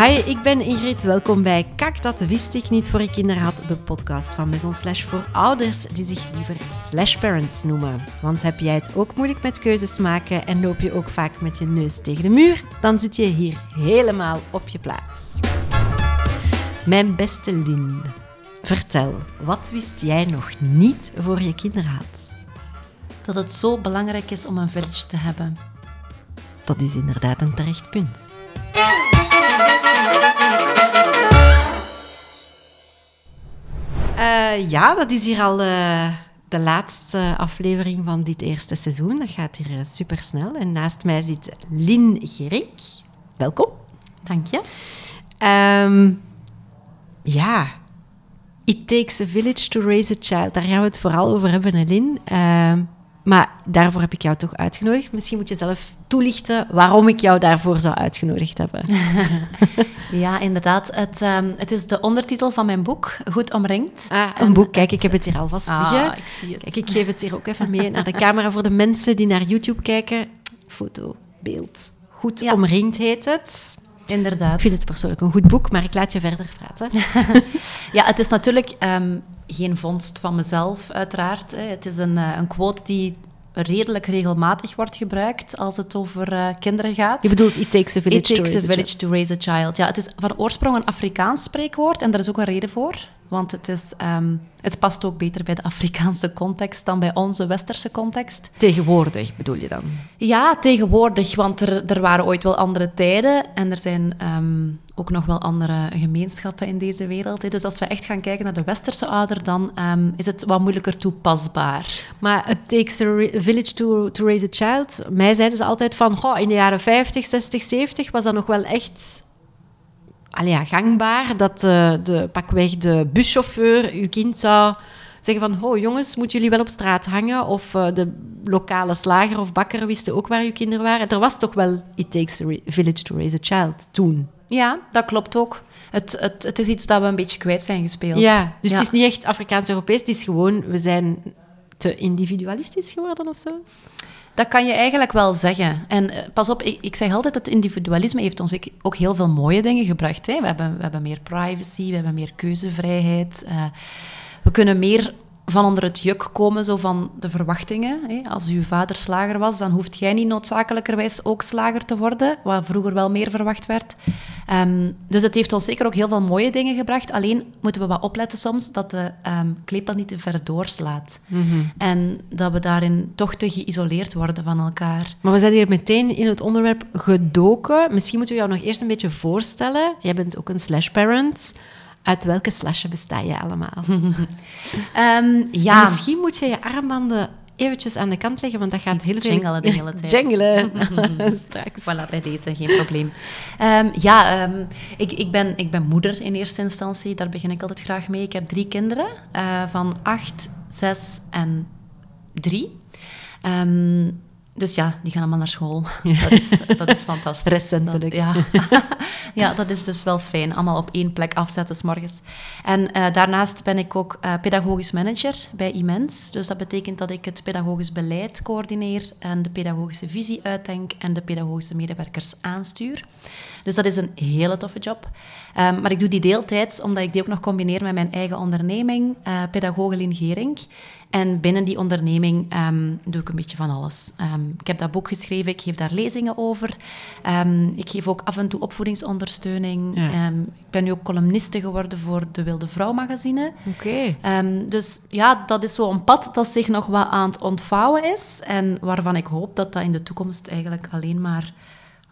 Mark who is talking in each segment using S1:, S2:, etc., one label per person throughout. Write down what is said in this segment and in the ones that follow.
S1: Hi, ik ben Ingrid. Welkom bij Kak, dat wist ik niet voor ik kinderen had. De podcast van Maison Slash voor ouders die zich liever Slash Parents noemen. Want heb jij het ook moeilijk met keuzes maken en loop je ook vaak met je neus tegen de muur? Dan zit je hier helemaal op je plaats. Mijn beste Lin, vertel, wat wist jij nog niet voor je kinderen had?
S2: Dat het zo belangrijk is om een village te hebben.
S1: Dat is inderdaad een terecht punt. Uh, ja, dat is hier al uh, de laatste aflevering van dit eerste seizoen. Dat gaat hier uh, super snel. En naast mij zit Lin Gerik. Welkom.
S2: Dank je.
S1: Um, ja, It Takes a Village to Raise a Child. Daar gaan we het vooral over hebben, Lin. Maar daarvoor heb ik jou toch uitgenodigd. Misschien moet je zelf toelichten waarom ik jou daarvoor zou uitgenodigd hebben.
S2: ja, inderdaad. Het, um, het is de ondertitel van mijn boek, Goed Omringd.
S1: Ah, een boek. Kijk, ik heb het hier alvast
S2: ah,
S1: liggen.
S2: ik zie het.
S1: Kijk, ik geef het hier ook even mee naar de camera voor de mensen die naar YouTube kijken. Foto, beeld. Goed ja. omringd heet het.
S2: Inderdaad.
S1: Ik vind het persoonlijk een goed boek, maar ik laat je verder praten.
S2: ja, het is natuurlijk um, geen vondst van mezelf, uiteraard. Het is een, uh, een quote die redelijk regelmatig wordt gebruikt als het over uh, kinderen gaat.
S1: Je bedoelt, it takes a village,
S2: it takes
S1: to, raise
S2: a village to raise a child. Ja, het is van oorsprong een Afrikaans spreekwoord en daar is ook een reden voor. Want het, is, um, het past ook beter bij de Afrikaanse context dan bij onze westerse context.
S1: Tegenwoordig bedoel je dan?
S2: Ja, tegenwoordig, want er, er waren ooit wel andere tijden en er zijn um, ook nog wel andere gemeenschappen in deze wereld. Hè. Dus als we echt gaan kijken naar de westerse ouder, dan um, is het wat moeilijker toepasbaar.
S1: Maar it takes a village to, to raise a child. Mij zeiden ze altijd van, goh, in de jaren 50, 60, 70 was dat nog wel echt allee, ja, gangbaar dat uh, de, pakweg de buschauffeur uw kind zou zeggen van oh jongens, moeten jullie wel op straat hangen? Of uh, de lokale slager of bakker wisten ook waar uw kinderen waren. Er was toch wel It Takes a Village to Raise a Child toen.
S2: Ja, dat klopt ook. Het, het, het is iets dat we een beetje kwijt zijn gespeeld.
S1: Ja, dus ja. het is niet echt Afrikaans-Europees. Het is gewoon, we zijn te individualistisch geworden of zo.
S2: Dat kan je eigenlijk wel zeggen. En uh, pas op, ik, ik, zeg altijd dat individualisme heeft ons ook heel veel mooie dingen gebracht. Hè? We, hebben, we hebben meer privacy, we hebben meer keuzevrijheid. Uh, we kunnen meer van onder het juk komen, zo van de verwachtingen. Hè? Als uw vader slager was, dan hoeft jij niet noodzakelijkerwijs ook slager te worden, wat vroeger wel meer verwacht werd. Um, dus het heeft ons zeker ook heel veel mooie dingen gebracht. Alleen moeten we wat opletten soms dat de um, klepel niet te ver doorslaat. Mm -hmm. En dat we daarin toch te geïsoleerd worden van elkaar.
S1: Maar we zijn hier meteen in het onderwerp gedoken. Misschien moeten we jou nog eerst een beetje voorstellen. Jij bent ook een slash parent. Uit welke slashen besta je allemaal?
S2: um, ja.
S1: En misschien moet je je armbanden eventjes aan de kant leggen, want dat gaat heel veel...
S2: De hele tijd.
S1: Jingelen. Straks.
S2: Voilà, bij deze, geen probleem. Um, ja, um, ik, ik, ben, ik ben moeder in eerste instantie. Daar begin ik altijd graag mee. Ik heb drie kinderen uh, van acht, zes en drie. Um, dus ja, die gaan allemaal naar school. Dat, is, dat is fantastisch.
S1: Recentelijk.
S2: Dat, ja. ja, dat is dus wel fijn. Allemaal op één plek afzetten s morgens. En uh, daarnaast ben ik ook uh, pedagogisch manager bij Imens. Dus dat betekent dat ik het pedagogisch beleid coördineer en de pedagogische visie uitdenk en de pedagogische medewerkers aanstuur. Dus dat is een hele toffe job. Um, maar ik doe die deeltijds omdat ik die ook nog combineer met mijn eigen onderneming, uh, Pedagoge Lien Gering. En binnen die onderneming um, doe ik een beetje van alles. Um, ik heb dat boek geschreven, ik geef daar lezingen over. Um, ik geef ook af en toe opvoedingsondersteuning. Ja. ik ben nu ook columniste geworden voor de Wilde Vrouw magazine.
S1: Oké.
S2: Okay. dus ja, dat is zo'n pad dat zich nog wat aan het ontvouwen is. En waarvan ik hoop dat dat in de toekomst eigenlijk alleen maar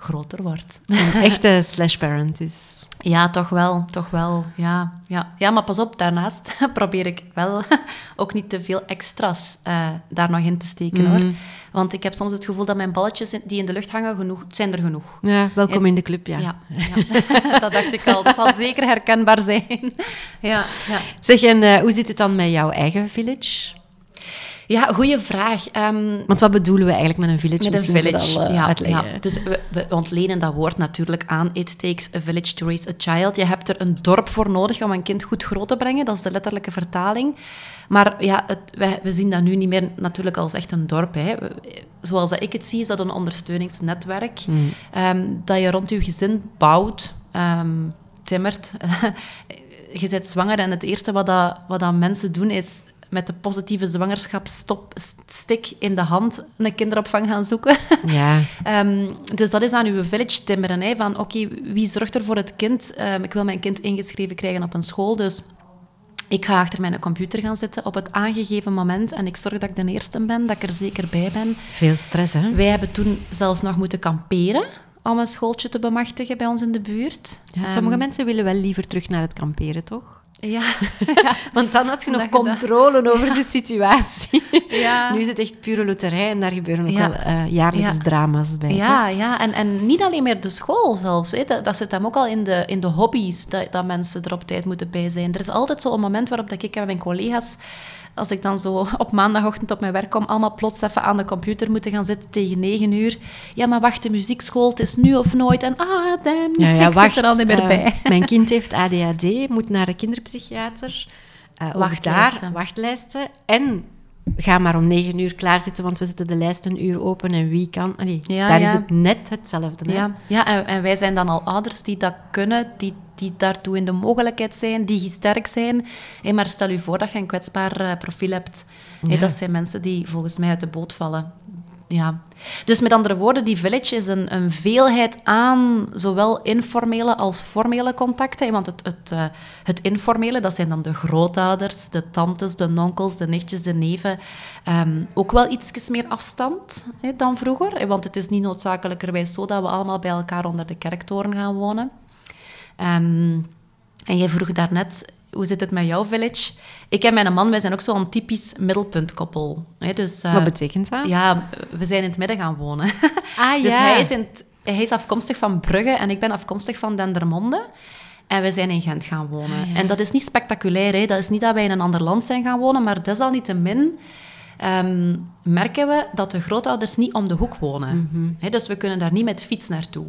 S2: groter wordt.
S1: Een echte slash parent dus.
S2: Ja, toch wel, toch wel. Ja, ja. ja maar pas op, daarnaast probeer ik wel ook niet te veel extra's uh, daar nog in te steken, mm -hmm. hoor. Want ik heb soms het gevoel dat mijn balletjes die in de lucht hangen, genoeg, zijn er genoeg.
S1: Ja, welkom en, in de club, ja.
S2: Ja, ja. dat dacht ik al. Dat zal zeker herkenbaar zijn. ja, ja.
S1: Zeg, en uh, hoe zit het dan met jouw eigen village?
S2: Ja, goede vraag. Um,
S1: Want wat bedoelen we eigenlijk met een village?
S2: Met een village,
S1: al, uh,
S2: ja,
S1: uitleggen.
S2: Ja. Dus we, we, ontlenen dat woord natuurlijk aan. It takes a village to raise a child. Je hebt er een dorp voor nodig om een kind goed groot te brengen. Dat is de letterlijke vertaling. Maar ja, het, wij, we zien dat nu niet meer natuurlijk als echt een dorp. Hè. Zoals ik het zie, is dat een ondersteuningsnetwerk. Mm. Um, dat je rond je gezin bouwt ehm, timmert. je bent zwanger en het eerste wat, dat, wat dat mensen doen is met de positieve zwangerschapsstick in de hand een kinderopvang gaan zoeken.
S1: Ja.
S2: Ehm, dus dat is aan uw village timmeren. Hè, van oké, wie zorgt er voor het kind? Ehm, ik wil mijn kind ingeschreven krijgen op een school, dus ik ga achter mijn computer gaan zitten op het aangegeven moment en ik zorg dat ik de eerste ben, dat ik er zeker bij ben.
S1: Veel stress, hè?
S2: Wij hebben toen zelfs nog moeten kamperen om een schooltje te bemachtigen bij ons in de buurt.
S1: Ja, sommige
S2: Ehm,
S1: mensen willen wel liever terug naar het kamperen, toch?
S2: Ja.
S1: Want dan had je nog
S2: dat-
S1: controle over de situatie.
S2: Ja.
S1: Nu is het echt pure loterij en daar gebeuren ook
S2: Ja.
S1: wel eh, jaarlijks
S2: Ja.
S1: drama's bij.
S2: Ja, ja. En, en niet alleen meer de school zelfs. Hè. Dat, dat zit hem ook al in de, in de hobby's, dat, dat mensen er op tijd moeten bij zijn. Er is altijd zo'n moment waarop dat ik en mijn collega's, als ik dan zo op maandagochtend op mijn werk kom, allemaal plots even aan de computer moeten gaan zitten tegen negen uur. Ja, maar wacht, de muziekschool, het is nu of nooit. En ah, damn,
S1: Ja, ja,
S2: ik
S1: wacht.
S2: zit er al niet meer
S1: eh,
S2: bij.
S1: mijn kind heeft ADHD, moet naar de kinderpsychiater. Ook
S2: Wachtlijsten.
S1: daar wachtlijsten. En ga maar om negen uur klaarzitten, want we zetten de lijst een uur open en wie kan... Allee,
S2: Ja,
S1: daar
S2: ja.
S1: is het net hetzelfde. Hè?
S2: Ja, ja en, en wij zijn dan al ouders die dat kunnen, die, die daartoe in de mogelijkheid zijn, die sterk zijn. Maar stel je voor dat je een kwetsbaar eh, profiel hebt. Dat zijn mensen die volgens mij uit de boot vallen. Ja. Dus met andere woorden, die village is een, een veelheid aan zowel informele als formele contacten. Want het, het, eh, het informele, dat zijn dan de grootouders, de tantes, de onkels, de nichtjes, de neven. Ehm, ook wel iets meer afstand dan vroeger. Want het is niet noodzakelijkerwijs zo dat we allemaal bij elkaar onder de kerktoren gaan wonen. Ehm, en jij vroeg daarnet, hoe zit het met jouw village? Ik en mijn man, wij zijn ook zo'n typisch middelpuntkoppel. hè, Dus, eh,
S1: Wat betekent dat?
S2: ja, we zijn in het midden gaan wonen.
S1: Ah,
S2: dus
S1: ja.
S2: hij is, in hij is afkomstig van Brugge en ik ben afkomstig van Dendermonde. En we zijn in Gent gaan wonen.
S1: Ah, ja.
S2: En dat is niet spectaculair. Hè? Dat is niet dat wij in een ander land zijn gaan wonen, maar desalniettemin ehm, merken we dat de grootouders niet om de hoek wonen.
S1: Mhm.
S2: Hè, dus we kunnen daar niet met fiets naartoe.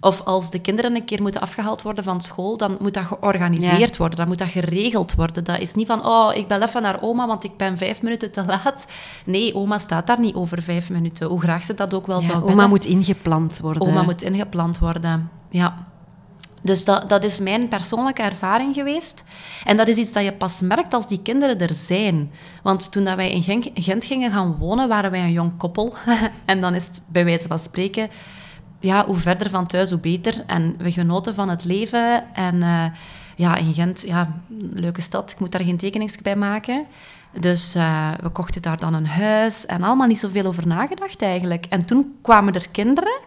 S2: Of als de kinderen een keer moeten afgehaald worden van school, dan moet dat georganiseerd worden, dan moet dat geregeld worden. Dat is niet van, oh, ik bel even naar oma, want ik ben vijf minuten te laat. Nee, oma staat daar niet over vijf minuten, hoe graag ze dat ook wel
S1: Ja,
S2: zou
S1: oma
S2: willen.
S1: moet ingepland worden.
S2: Oma moet ingepland worden, ja. Dus dat, dat is mijn persoonlijke ervaring geweest. En dat is iets dat je pas merkt als die kinderen er zijn. Want toen dat wij in Gen- Gent gingen gaan wonen, waren wij een jong koppel. en dan is het bij wijze van spreken... Ja, hoe verder van thuis, hoe beter. En we genoten van het leven. En eh, ja, in Gent, ja, een leuke stad. Ik moet daar geen tekeningsje bij maken. Dus eh, we kochten daar dan een huis. En allemaal niet zoveel over nagedacht eigenlijk. En toen kwamen er kinderen...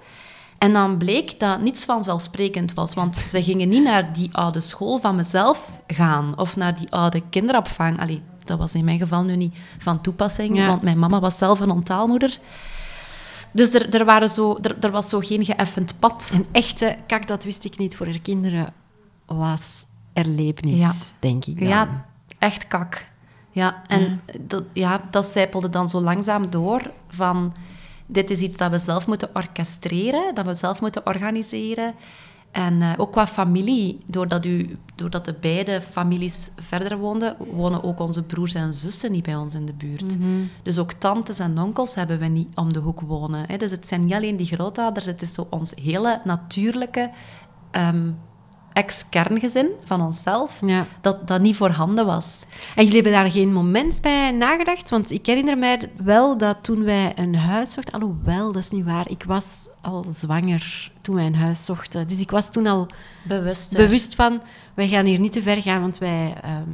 S2: En dan bleek dat niets vanzelfsprekend was, want ze gingen niet naar die oude school van mezelf gaan of naar die oude kinderopvang. Allee, dat was in mijn geval nu niet van toepassing,
S1: Ja.
S2: want mijn mama was zelf een ontaalmoeder. Dus er, er, waren zo, er, er was zo geen geëffend pad.
S1: Een echte, kak, dat wist ik niet, voor haar kinderen was erlevenis,
S2: Ja.
S1: denk ik dan.
S2: Ja, echt kak. Ja, en Dat, ja, dat zijpelde dan zo langzaam door van... Dit is iets dat we zelf moeten orchestreren, dat we zelf moeten organiseren. En eh, ook qua familie, doordat, u, doordat de beide families verder woonden, wonen ook onze broers en zussen niet bij ons in de buurt. Dus ook tantes en onkels hebben we niet om de hoek wonen. Hè. Dus het zijn niet alleen die grootouders, het is zo ons hele natuurlijke ehm, ex-kerngezin van onszelf,
S1: Ja.
S2: dat, dat niet voorhanden was.
S1: En jullie hebben daar geen moment bij nagedacht? Want ik herinner mij wel dat toen wij een huis zochten... Alhoewel, dat is niet waar. Ik was al zwanger toen wij een huis zochten. Dus ik was toen al
S2: Bewust.
S1: bewust van... Wij gaan hier niet te ver gaan, want wij... ehm,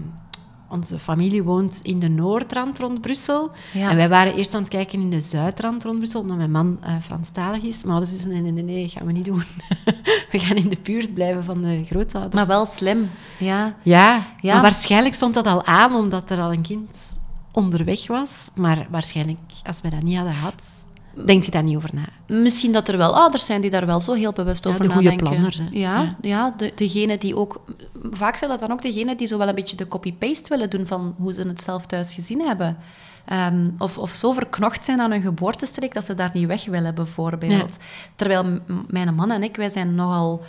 S1: onze familie woont in de noordrand rond Brussel.
S2: Ja.
S1: En wij waren eerst aan het kijken in de zuidrand rond Brussel, omdat mijn man eh Franstalig is. Maar dus is nee, nee, nee, nee, gaan we niet doen. we gaan in de buurt blijven van de grootouders.
S2: Maar wel slim. Ja.
S1: Ja,
S2: Ja.
S1: maar waarschijnlijk stond dat al aan omdat er al een kind onderweg was. Maar waarschijnlijk, als we dat niet hadden gehad, denkt je daar niet over na.
S2: Misschien dat er wel ouders zijn die daar wel zo heel bewust
S1: Ja,
S2: over
S1: de goede
S2: nadenken.
S1: planners, hè.
S2: Ja,
S1: Ja.
S2: ja. de, degene die ook... Vaak zijn dat dan ook degenen die zo wel een beetje de copy-paste willen doen van hoe ze het zelf thuis gezien hebben. Ehm, of, of zo verknocht zijn aan hun geboortestreek dat ze daar niet weg willen, bijvoorbeeld. Terwijl mijn man en ik, wij zijn nogal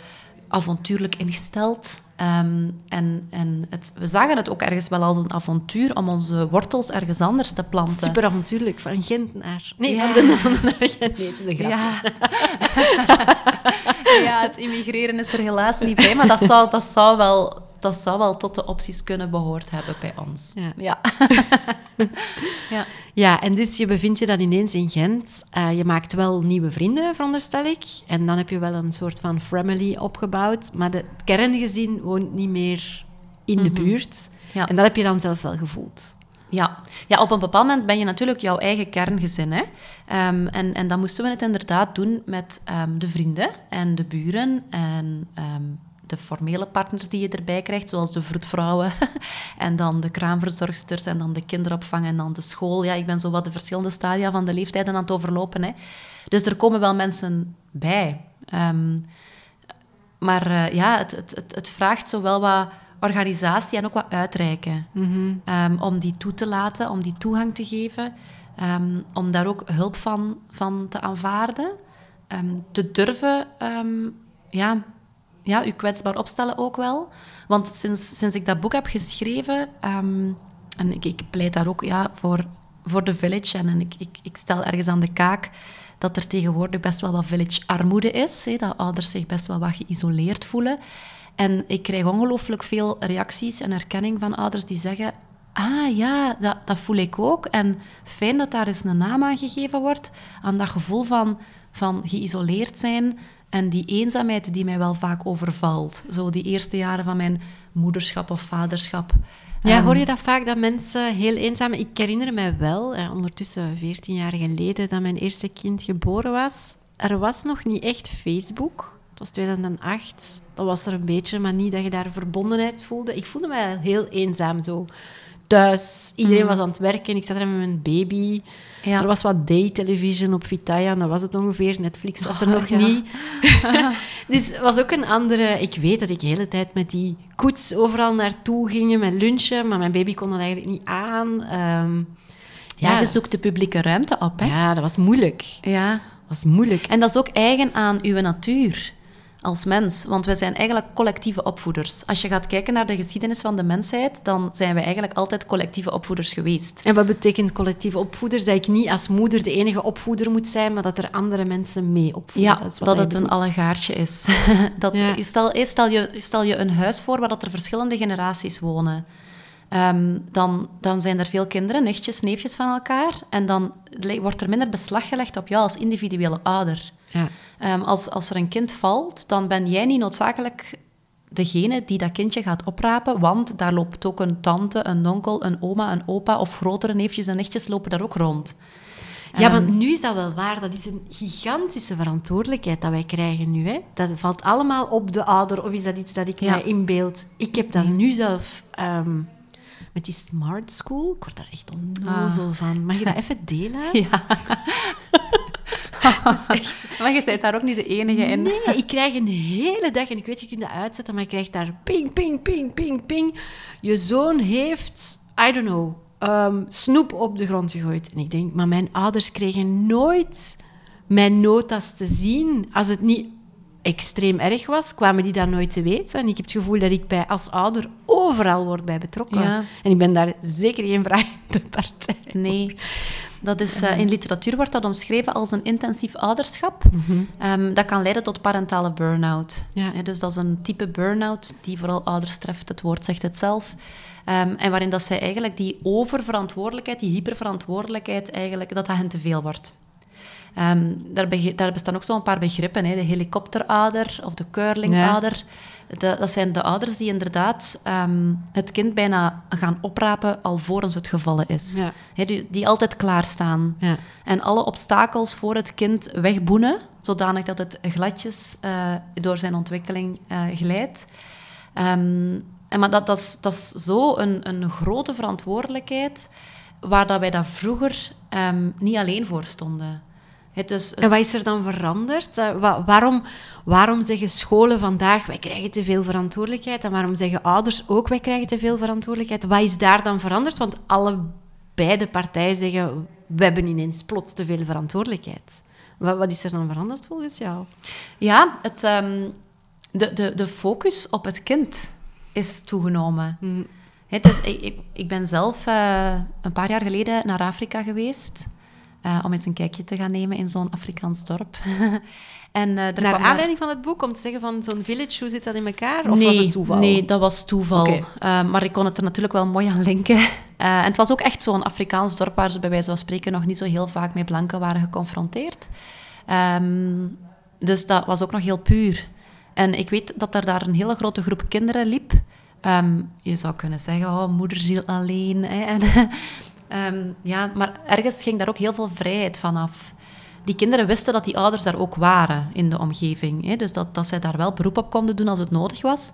S2: avontuurlijk ingesteld. Ehm, en en het, we zagen het ook ergens wel als een avontuur om onze wortels ergens anders te planten.
S1: Super avontuurlijk, van Gent naar... Nee,
S2: Ja.
S1: van de naar Gent. Nee, het is een grap.
S2: Ja. ja, het immigreren is er helaas niet bij, maar dat zou, dat zou, wel, dat zou wel tot de opties kunnen behoord hebben bij ons.
S1: Ja.
S2: Ja. ja.
S1: Ja, en dus je bevindt je dan ineens in Gent. Eh, je maakt wel nieuwe vrienden, veronderstel ik. En dan heb je wel een soort van family opgebouwd. Maar de, het kerngezin woont niet meer in de buurt.
S2: Ja.
S1: En dat heb je dan zelf wel gevoeld.
S2: Ja. ja, op een bepaald moment ben je natuurlijk jouw eigen kerngezin. Hè? Ehm, en, en dan moesten we het inderdaad doen met ehm, de vrienden en de buren en ehm, de formele partners die je erbij krijgt, zoals de vroedvrouwen en dan de kraamverzorgsters en dan de kinderopvang en dan de school. Ja, ik ben zo wat de verschillende stadia van de leeftijden aan het overlopen. Hè. Dus er komen wel mensen bij. Ehm, maar eh, ja, het, het, het, het vraagt zowel wat organisatie en ook wat uitreiken. Ehm, om die toe te laten, om die toegang te geven. ehm, om daar ook hulp van, van te aanvaarden. te durven ja, ja, u kwetsbaar opstellen ook wel. Want sinds, sinds ik dat boek heb geschreven, ehm, en ik, pleit daar ook ja, voor, voor de village, en, en ik, ik, ik stel ergens aan de kaak dat er tegenwoordig best wel wat village-armoede is, dat ouders zich best wel wat geïsoleerd voelen. En ik krijg ongelooflijk veel reacties en erkenning van ouders die zeggen... Ah ja, dat, dat voel ik ook. En fijn dat daar eens een naam aan gegeven wordt, aan dat gevoel van, van geïsoleerd zijn en die eenzaamheid die mij wel vaak overvalt. Zo die eerste jaren van mijn moederschap of vaderschap.
S1: Ja,
S2: Ehm,
S1: hoor je dat vaak, dat mensen heel eenzaam... Ik herinner mij wel, eh, ondertussen 14 jaar geleden, dat mijn eerste kind geboren was. Er was nog niet echt Facebook. Het was 2008. Dat was er een beetje, maar niet dat je daar verbondenheid voelde. Ik voelde mij heel eenzaam zo. Thuis, iedereen was aan het werken. Ik zat er met mijn baby.
S2: Ja.
S1: Er was wat day-television op Vitaya, dat was het ongeveer. Netflix was er
S2: Oh,
S1: nog
S2: ja.
S1: niet. dus het was ook een andere... Ik weet dat ik de hele tijd met die koets overal naartoe ging, met lunchen, maar mijn baby kon dat eigenlijk niet aan. Ehm,
S2: Ja, je zoekt de publieke ruimte op. Hè?
S1: ja, dat was moeilijk.
S2: Ja.
S1: Dat was moeilijk.
S2: En dat is ook eigen aan uw natuur als mens. Want wij zijn eigenlijk collectieve opvoeders. Als je gaat kijken naar de geschiedenis van de mensheid, dan zijn we eigenlijk altijd collectieve opvoeders geweest.
S1: En wat betekent collectieve opvoeders? Dat ik niet als moeder de enige opvoeder moet zijn, maar dat er andere mensen mee opvoeden.
S2: Ja,
S1: dat,
S2: het een allegaartje is. dat,
S1: Ja.
S2: stel, je, stel je een huis voor waar dat er verschillende generaties wonen. Ehm, dan, dan zijn er veel kinderen, nichtjes, neefjes van elkaar. En dan wordt er minder beslag gelegd op jou als individuele ouder.
S1: Ja.
S2: Ehm, als, als er een kind valt, dan ben jij niet noodzakelijk degene die dat kindje gaat oprapen, want daar loopt ook een tante, een onkel, een oma, een opa of grotere neefjes en nichtjes lopen daar ook rond.
S1: Ja,
S2: Ehm,
S1: want nu is dat wel waar. Dat is een gigantische verantwoordelijkheid dat wij krijgen nu. Hè? Dat valt allemaal op de ouder. Of is dat iets dat ik
S2: Ja.
S1: mij inbeeld? Ik heb dat nu zelf ehm, met die smart school. Ik word daar echt onnozel van. Mag je dat even delen?
S2: Ah. Ja. Maar je bent daar ook niet de enige in.
S1: Nee, ik krijg een hele dag, en ik weet, je kunt dat uitzetten, maar ik krijg daar ping, ping, ping, ping, ping. Je zoon heeft, I don't know, ehm, snoep op de grond gegooid. En ik denk, maar mijn ouders kregen nooit mijn notas te zien. Als het niet extreem erg was, kwamen die dat nooit te weten. En ik heb het gevoel dat ik bij, als ouder overal word bij betrokken.
S2: Ja.
S1: En ik ben daar zeker geen vragende partij.
S2: Nee. Dat is, eh, in literatuur wordt dat omschreven als een intensief ouderschap. Ehm, dat kan leiden tot parentale burn-out.
S1: Ja.
S2: Dus dat is een type burn-out die vooral ouders treft. Het woord zegt het zelf. Ehm, en waarin dat zij eigenlijk die oververantwoordelijkheid, die hyperverantwoordelijkheid, eigenlijk, dat dat hen te veel wordt. Ehm, daar, daar bestaan ook zo'n paar begrippen. Hè. De helikopterouder of de curlingouder. De- dat zijn de ouders die inderdaad ehm, het kind bijna gaan oprapen alvorens het gevallen is.
S1: Ja.
S2: Die, die altijd klaarstaan.
S1: Ja.
S2: En alle obstakels voor het kind wegboenen, zodanig dat het gladjes eh, door zijn ontwikkeling eh, glijdt. Ehm, en maar dat, dat, is, dat is zo een, een grote verantwoordelijkheid, waar dat wij dat vroeger ehm, niet alleen voor stonden. Het-
S1: En wat is er dan veranderd? Eh, wa- waarom, waarom zeggen scholen vandaag, wij krijgen te veel verantwoordelijkheid? En waarom zeggen ouders ook, wij krijgen te veel verantwoordelijkheid? Wat is daar dan veranderd? Want alle beide partijen zeggen, we hebben ineens plots te veel verantwoordelijkheid. Wat, wat is er dan veranderd volgens jou?
S2: Ja, het, ehm, de, de, de focus op het kind is toegenomen. Dus ik, ik, ik ben zelf eh, een paar jaar geleden naar Afrika geweest. Uh, om eens een kijkje te gaan nemen in zo'n Afrikaans dorp.
S1: en, uh, er Naar aanleiding van het boek, om te zeggen van zo'n village, hoe zit dat in elkaar? Of
S2: nee,
S1: was het toeval?
S2: Nee, dat was toeval. Okay. maar ik kon het er natuurlijk wel mooi aan linken. en het was ook echt zo'n Afrikaans dorp waar ze bij wijze van spreken nog niet zo heel vaak met blanken waren geconfronteerd. Um, dus dat was ook nog heel puur. En ik weet dat er daar een hele grote groep kinderen liep. Ehm, je zou kunnen zeggen, oh, moederziel alleen. Hè. En, um, ja, maar ergens ging daar ook heel veel vrijheid vanaf. Die kinderen wisten dat die ouders daar ook waren in de omgeving. Hè. Dus dat, dat zij daar wel beroep op konden doen als het nodig was.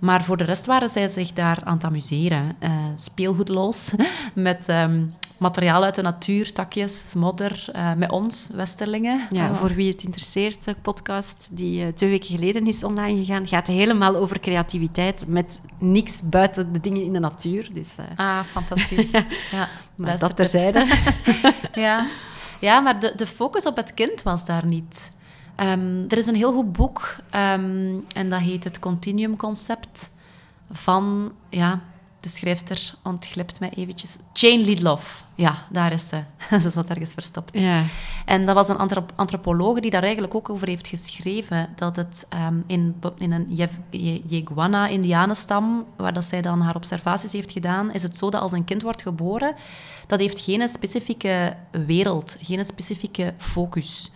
S2: Maar voor de rest waren zij zich daar aan het amuseren. Uh, speelgoedloos, met um, materiaal uit de natuur, takjes, modder, uh, met ons, Westerlingen.
S1: Ja, oh. voor wie het interesseert, de podcast die uh, twee weken geleden is online gegaan, gaat helemaal over creativiteit met niks buiten de dingen in de natuur. Dus,
S2: ah, fantastisch. ja,
S1: maar dat terzijde.
S2: ja. ja, maar de, de focus op het kind was daar niet. Um, er is een heel goed boek um, en dat heet Het Continuum Concept van, ja, de schrijfster ontglipt mij eventjes. Jane Lidloff. Ja, daar is ze. ze zat ergens verstopt. Ja. En dat was een anthrop antropologe die daar eigenlijk ook over heeft geschreven. Dat het um, in, in een Yeguana-indianenstam, waar dat zij dan haar observaties heeft gedaan, is het zo dat als een kind wordt geboren, dat heeft geen specifieke wereld, geen specifieke focus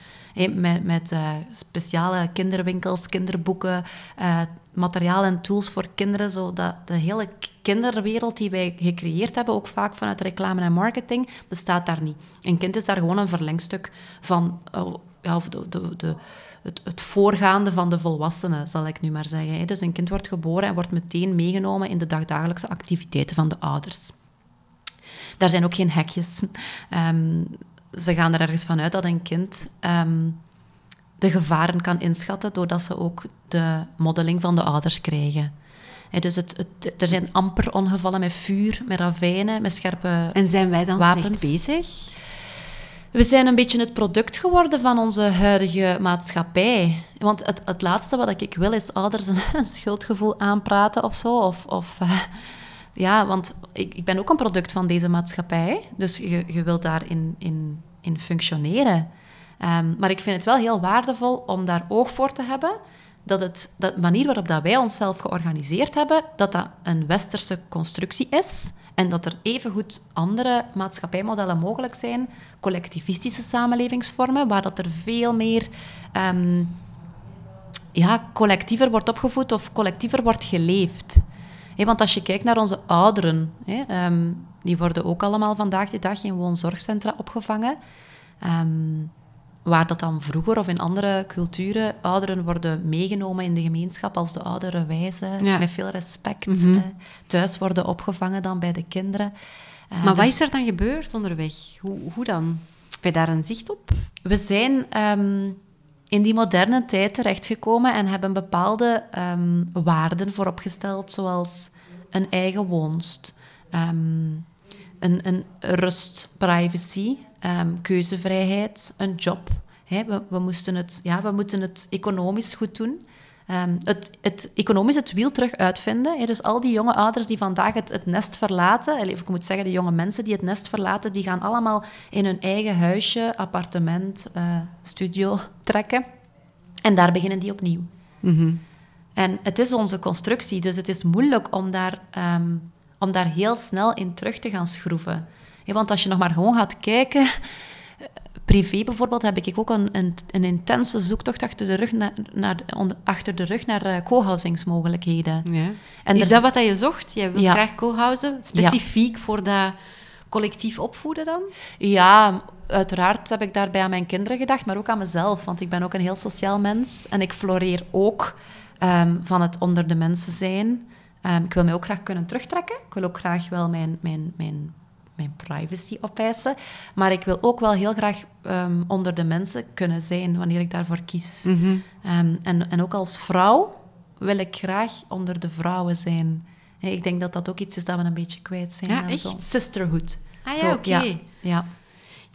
S2: met met uh, speciale kinderwinkels, kinderboeken, uh, materiaal en tools voor kinderen. Zodat de hele kinderwereld die wij gecreëerd hebben, ook vaak vanuit reclame en marketing, bestaat daar niet. Een kind is daar gewoon een verlengstuk van... Of de, de, de het, het, voorgaande van de volwassenen, zal ik nu maar zeggen. Dus een kind wordt geboren en wordt meteen meegenomen in de dagdagelijkse activiteiten van de ouders. Daar zijn ook geen hekjes. Um, ze gaan er ergens vanuit dat een kind ehm, de gevaren kan inschatten doordat ze ook de modeling van de ouders krijgen. dus het, het, er zijn amper ongevallen met vuur, met ravijnen, met scherpe
S1: En zijn wij dan
S2: wapens.
S1: bezig?
S2: We zijn een beetje het product geworden van onze huidige maatschappij. Want het, het laatste wat ik wil is ouders een, schuldgevoel aanpraten of zo. Of, of uh, ja, want ik, ik ben ook een product van deze maatschappij. Dus je, je wilt daarin in, in functioneren. Um, maar ik vind het wel heel waardevol om daar oog voor te hebben dat het, dat manier waarop dat wij onszelf georganiseerd hebben, dat dat een westerse constructie is en dat er evengoed andere maatschappijmodellen mogelijk zijn, collectivistische samenlevingsvormen, waar dat er veel meer um, ja, collectiever wordt opgevoed of collectiever wordt geleefd want als je kijkt naar onze ouderen, ehm, die worden ook allemaal vandaag de dag in woonzorgcentra opgevangen. Ehm, waar dat dan vroeger of in andere culturen ouderen worden meegenomen in de gemeenschap als de oudere wijzen, met veel respect. Mhm. thuis worden opgevangen dan bij de kinderen.
S1: Uh, maar wat dus is er dan gebeurd onderweg? Hoe, hoe dan? Heb je daar een zicht op?
S2: We zijn ehm, in die moderne tijd terechtgekomen en hebben bepaalde um, waarden vooropgesteld, zoals een eigen woonst, um, een, een rust, privacy, um, keuzevrijheid, een job. we, we, moesten het, ja, we moeten het economisch goed doen. Um, het, het, economisch het wiel terug uitvinden. Dus al die jonge ouders die vandaag het, het nest verlaten, of ik moet zeggen, de jonge mensen die het nest verlaten, die gaan allemaal in hun eigen huisje, appartement, uh, studio trekken. En daar beginnen die opnieuw. Mm En het is onze constructie, dus het is moeilijk om daar, um, om daar heel snel in terug te gaan schroeven. Want als je nog maar gewoon gaat kijken privé bijvoorbeeld heb ik ook een, een, een, intense zoektocht achter de rug naar, naar, achter de rug naar uh, co-housingsmogelijkheden.
S1: Ja. En is dat wat je zocht? Jij wilt graag co-housen, specifiek voor dat collectief opvoeden dan?
S2: Ja, uiteraard heb ik daarbij aan mijn kinderen gedacht, maar ook aan mezelf, want ik ben ook een heel sociaal mens en ik floreer ook um, van het onder de mensen zijn. Um, ik wil mij ook graag kunnen terugtrekken. Ik wil ook graag wel mijn, mijn, mijn mijn privacy opeisen. Maar ik wil ook wel heel graag um, onder de mensen kunnen zijn wanneer ik daarvoor kies. Mm -hmm. um, en, en ook als vrouw wil ik graag onder de vrouwen zijn. Hey, ik denk dat dat ook iets is dat we een beetje kwijt zijn.
S1: Ja, echt?
S2: Zo. Sisterhood.
S1: Ah ja, oké. Okay.
S2: Ja, ja.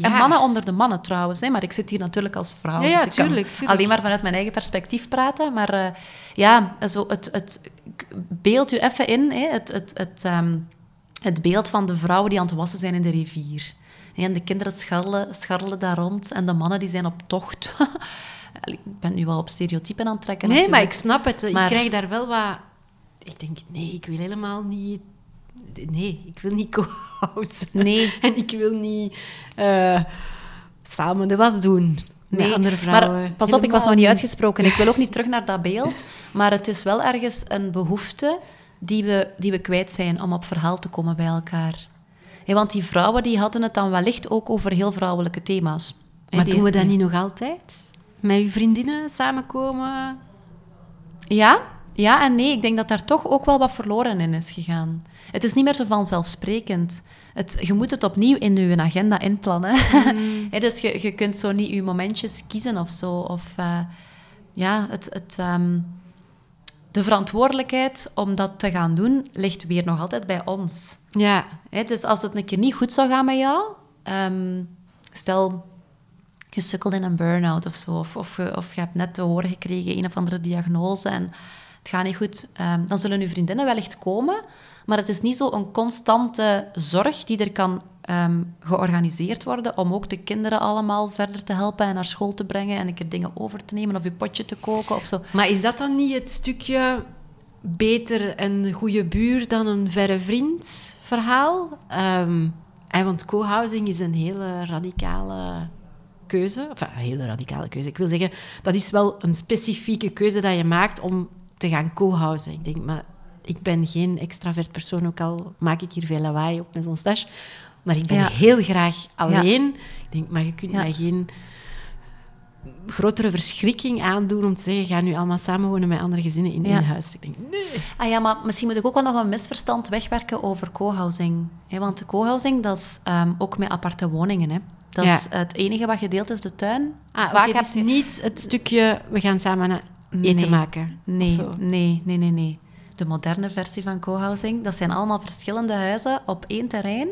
S2: Ja. En mannen onder de mannen trouwens, hè, maar ik zit hier natuurlijk als vrouw.
S1: Ja, ja dus tuurlijk, tuurlijk,
S2: Alleen maar vanuit mijn eigen perspectief praten. Maar uh, ja, zo het, het, beeld u even in, hè, het, het, het, um, het beeld van de vrouwen die aan het wassen zijn in de rivier. En de kinderen scharrelen, scharrelen daar rond en de mannen die zijn op tocht. ik ben nu wel op stereotypen aan het trekken.
S1: Nee,
S2: natuurlijk.
S1: maar ik snap het.
S2: Maar-
S1: Ik krijg daar wel wat... Ik denk, nee, ik wil helemaal niet... Nee, ik wil niet co-house.
S2: Nee.
S1: En ik wil niet eh, samen de was doen met
S2: Nee,
S1: andere vrouwen.
S2: maar pas op, ik was nog niet uitgesproken. Ik wil ook niet terug naar dat beeld. Maar het is wel ergens een behoefte die we, die we kwijt zijn om op verhaal te komen bij elkaar. Want die vrouwen die hadden het dan wellicht ook over heel vrouwelijke thema's.
S1: Maar
S2: die-
S1: doen we dat niet nog altijd? Met uw vriendinnen samenkomen?
S2: Ja, ja en nee. Ik denk dat daar toch ook wel wat verloren in is gegaan. Het is niet meer zo vanzelfsprekend. Het, je moet het opnieuw in je agenda inplannen. Hè, dus je, je kunt zo niet je momentjes kiezen of zo. Of, eh, ja, het, het, ehm, de verantwoordelijkheid om dat te gaan doen ligt weer nog altijd bij ons.
S1: Ja.
S2: Hè, dus als het een keer niet goed zou gaan met jou, ehm, stel je sukkelt in een burn-out of zo, of, of, je, of je hebt net te horen gekregen een of andere diagnose en het gaat niet goed, ehm, dan zullen je vriendinnen wellicht komen, maar het is niet zo een constante zorg die er kan ehm, georganiseerd worden om ook de kinderen allemaal verder te helpen en naar school te brengen en een keer dingen over te nemen of je potje te koken of zo.
S1: Maar is dat dan niet het stukje beter een goede buur dan een verre vriend verhaal? Ehm, en want co-housing is een hele radicale keuze. Enfin, een hele radicale keuze. Ik wil zeggen, dat is wel een specifieke keuze dat je maakt om te gaan co-housen. Ik denk, maar ik ben geen extravert persoon, ook al maak ik hier veel lawaai op met zo'n stage. Maar ik ben
S2: Ja.
S1: heel graag alleen. Ik denk, maar je kunt mij geen grotere verschrikking aandoen om te zeggen, ga nu allemaal samenwonen met andere gezinnen in
S2: Ja.
S1: één huis. Ik denk, nee.
S2: Ah ja, maar misschien moet ik ook wel nog een misverstand wegwerken over co-housing. Want de co-housing, dat is ehm, ook met aparte woningen. Hè. Dat
S1: Ja.
S2: is het enige wat gedeeld is, de tuin.
S1: Ah,
S2: Vaak heb je-
S1: is niet het stukje, we gaan samen eten
S2: Nee.
S1: maken.
S2: Nee, nee, nee, nee, nee. De moderne versie van co-housing, dat zijn allemaal verschillende huizen op één terrein.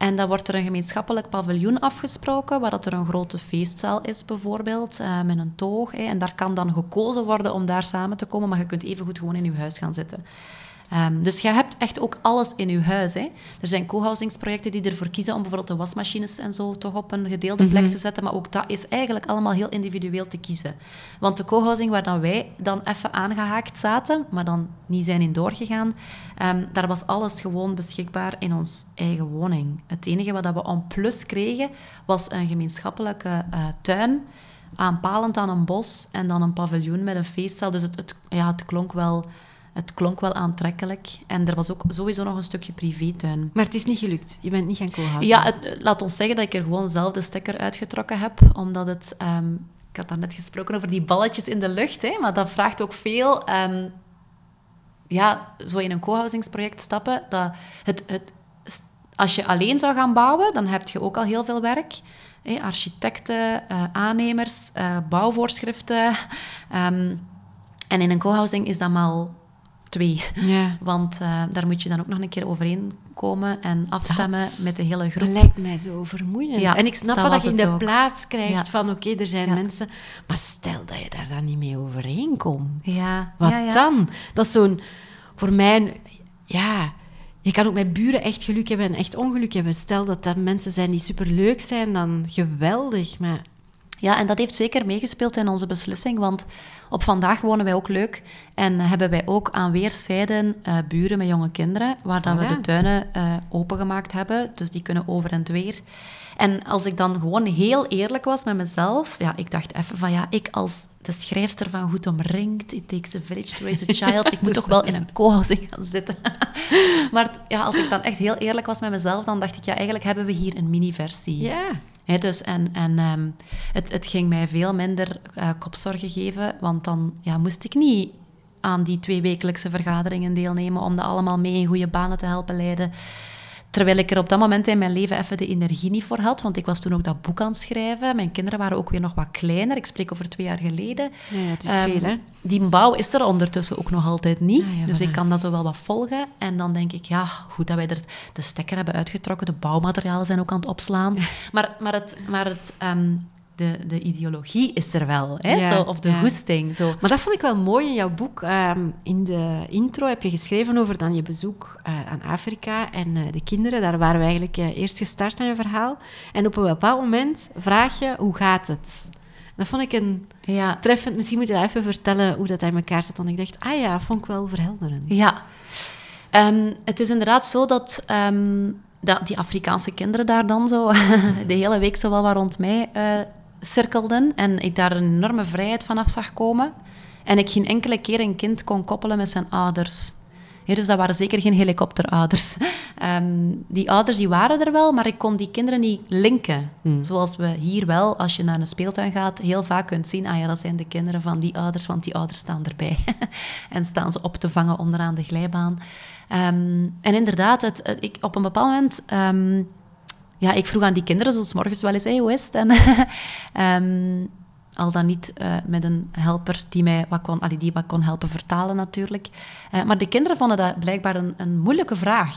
S2: En dan wordt er een gemeenschappelijk paviljoen afgesproken, waar dat er een grote feestzaal is bijvoorbeeld, eh, met een toog. hè. En daar kan dan gekozen worden om daar samen te komen, maar je kunt even goed gewoon in je huis gaan zitten. Ehm, dus je hebt echt ook alles in je huis. Hè. Er zijn co-housingsprojecten die ervoor kiezen om bijvoorbeeld de wasmachines en zo toch op een gedeelde plek te zetten. Maar ook dat is eigenlijk allemaal heel individueel te kiezen. Want de co-housing waar dan wij dan even aangehaakt zaten, maar dan niet zijn in doorgegaan, ehm, daar was alles gewoon beschikbaar in ons eigen woning. Het enige wat we on plus kregen, was een gemeenschappelijke eh, tuin, aanpalend aan een bos en dan een paviljoen met een feestzaal. Dus het, het, ja, het klonk wel... Het klonk wel aantrekkelijk. En er was ook sowieso nog een stukje privétuin.
S1: Maar het is niet gelukt. Je bent niet gaan co-housen.
S2: Ja, het, laat ons zeggen dat ik er gewoon zelf de stekker uitgetrokken heb. Omdat het... ehm, ik had net gesproken over die balletjes in de lucht. Hè, maar dat vraagt ook veel... ehm, ja, zo in een co-housingsproject stappen. Dat het, het, als je alleen zou gaan bouwen, dan heb je ook al heel veel werk. Hè, architecten, eh, aannemers, eh, bouwvoorschriften. Ehm, en in een co-housing is dat maar twee.
S1: Ja.
S2: Want eh, daar moet je dan ook nog een keer overeenkomen en afstemmen
S1: Dat-
S2: met de hele
S1: Dat
S2: groep.
S1: lijkt mij zo vermoeiend.
S2: Ja,
S1: en ik snap
S2: dat
S1: wel dat je in de
S2: ook.
S1: plaats krijgt
S2: Ja.
S1: van oké, er zijn mensen... Maar stel dat je daar dan niet mee overeenkomt.
S2: Ja,
S1: Wat dan? Dat is zo'n... Voor mij... Ja... Je kan ook met buren echt geluk hebben en echt ongeluk hebben. Stel dat dat mensen zijn die superleuk zijn, dan geweldig. Maar
S2: Ja, en dat heeft zeker meegespeeld in onze beslissing, want op vandaag wonen wij ook leuk en hebben wij ook aan weerszijden eh, buren met jonge kinderen, waar dan we
S1: Voilà.
S2: de tuinen eh, opengemaakt hebben, dus die kunnen over en weer. En als ik dan gewoon heel eerlijk was met mezelf, ja, ik dacht even van ja, ik als de schrijfster van Goed Omringd, It Takes a Village to Raise a Child, ik moet toch wel in een co-housing gaan zitten. maar ja, als ik dan echt heel eerlijk was met mezelf, dan dacht ik ja, eigenlijk hebben we hier een mini-versie.
S1: ja...
S2: Dus en en ehm, het, het ging mij veel minder eh, kopzorgen geven, want dan ja, moest ik niet aan die twee wekelijkse vergaderingen deelnemen om dat allemaal mee in goede banen te helpen leiden. Terwijl ik er op dat moment in mijn leven even de energie niet voor had, want ik was toen ook dat boek aan het schrijven. Mijn kinderen waren ook weer nog wat kleiner. Ik spreek over twee jaar geleden.
S1: Ja, het is
S2: Ehm,
S1: veel, hè?
S2: Die bouw is er ondertussen ook nog altijd niet.
S1: Ah, ja,
S2: dus ik kan dat zo wel wat volgen. En dan denk ik, ja, goed dat wij er de stekker hebben uitgetrokken. De bouwmaterialen zijn ook aan het opslaan. Maar, maar, het, maar het, ehm, de, de ideologie is er wel, hè?
S1: Ja,
S2: zo, of de
S1: ja.
S2: goesting. Zo.
S1: Maar dat vond ik wel mooi in jouw boek. Ehm, in de intro heb je geschreven over dan je bezoek eh, aan Afrika en eh, de kinderen. Daar waren we eigenlijk eh, eerst gestart aan je verhaal. En op een bepaald moment vraag je, hoe gaat het? Dat vond ik een
S2: Ja.
S1: treffend. Misschien moet je dat even vertellen hoe dat in elkaar zit. Want ik dacht, ah ja, vond ik wel verhelderend.
S2: Ja. Ehm, het is inderdaad zo dat, ehm, dat die Afrikaanse kinderen daar dan zo de hele week zo wel wat rond mij eh, cirkelden. En ik daar een enorme vrijheid vanaf zag komen. En ik geen enkele keer een kind kon koppelen met zijn ouders. Ja, dus dat waren zeker geen helikopterouders. Ehm, die ouders die waren er wel, maar ik kon die kinderen niet linken. Zoals we hier wel, als je naar een speeltuin gaat, heel vaak kunt zien... Ah ja, dat zijn de kinderen van die ouders, want die ouders staan erbij. en staan ze op te vangen onderaan de glijbaan. Ehm, en inderdaad, het, het- ik, op een bepaald moment... ehm, ja, ik vroeg aan die kinderen, zo 's morgens wel eens, hey, hoe is het? En, ehm, al dan niet eh, met een helper die mij wat kon, allee, die wat kon helpen vertalen natuurlijk. Eh, maar de kinderen vonden dat blijkbaar een, een moeilijke vraag.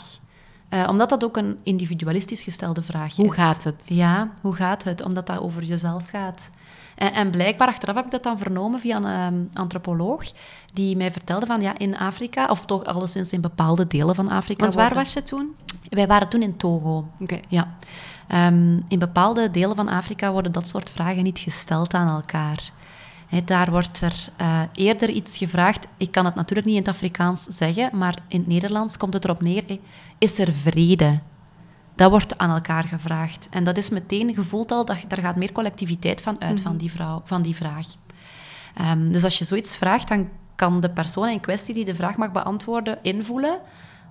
S2: Eh, omdat dat ook een individualistisch gestelde vraag
S1: Hoe
S2: is.
S1: gaat het?
S2: Ja, hoe gaat het? Omdat dat over jezelf gaat. En, en blijkbaar, achteraf heb ik dat dan vernomen via een ehm, antropoloog, die mij vertelde van, ja, in Afrika, of toch alleszins in bepaalde delen van Afrika...
S1: Want waar was je toen?
S2: Wij waren toen in Togo.
S1: Oké.
S2: Ja. Ehm, in bepaalde delen van Afrika worden dat soort vragen niet gesteld aan elkaar. Daar wordt er eh, eerder iets gevraagd. Ik kan het natuurlijk niet in het Afrikaans zeggen, maar in het Nederlands komt het erop neer: hè, is er vrede? Dat wordt aan elkaar gevraagd. En dat is meteen gevoeld al, dat, daar gaat meer collectiviteit van uit van, die vrouw, van die vraag. Ehm, dus als je zoiets vraagt, dan kan de persoon in kwestie die de vraag mag beantwoorden invoelen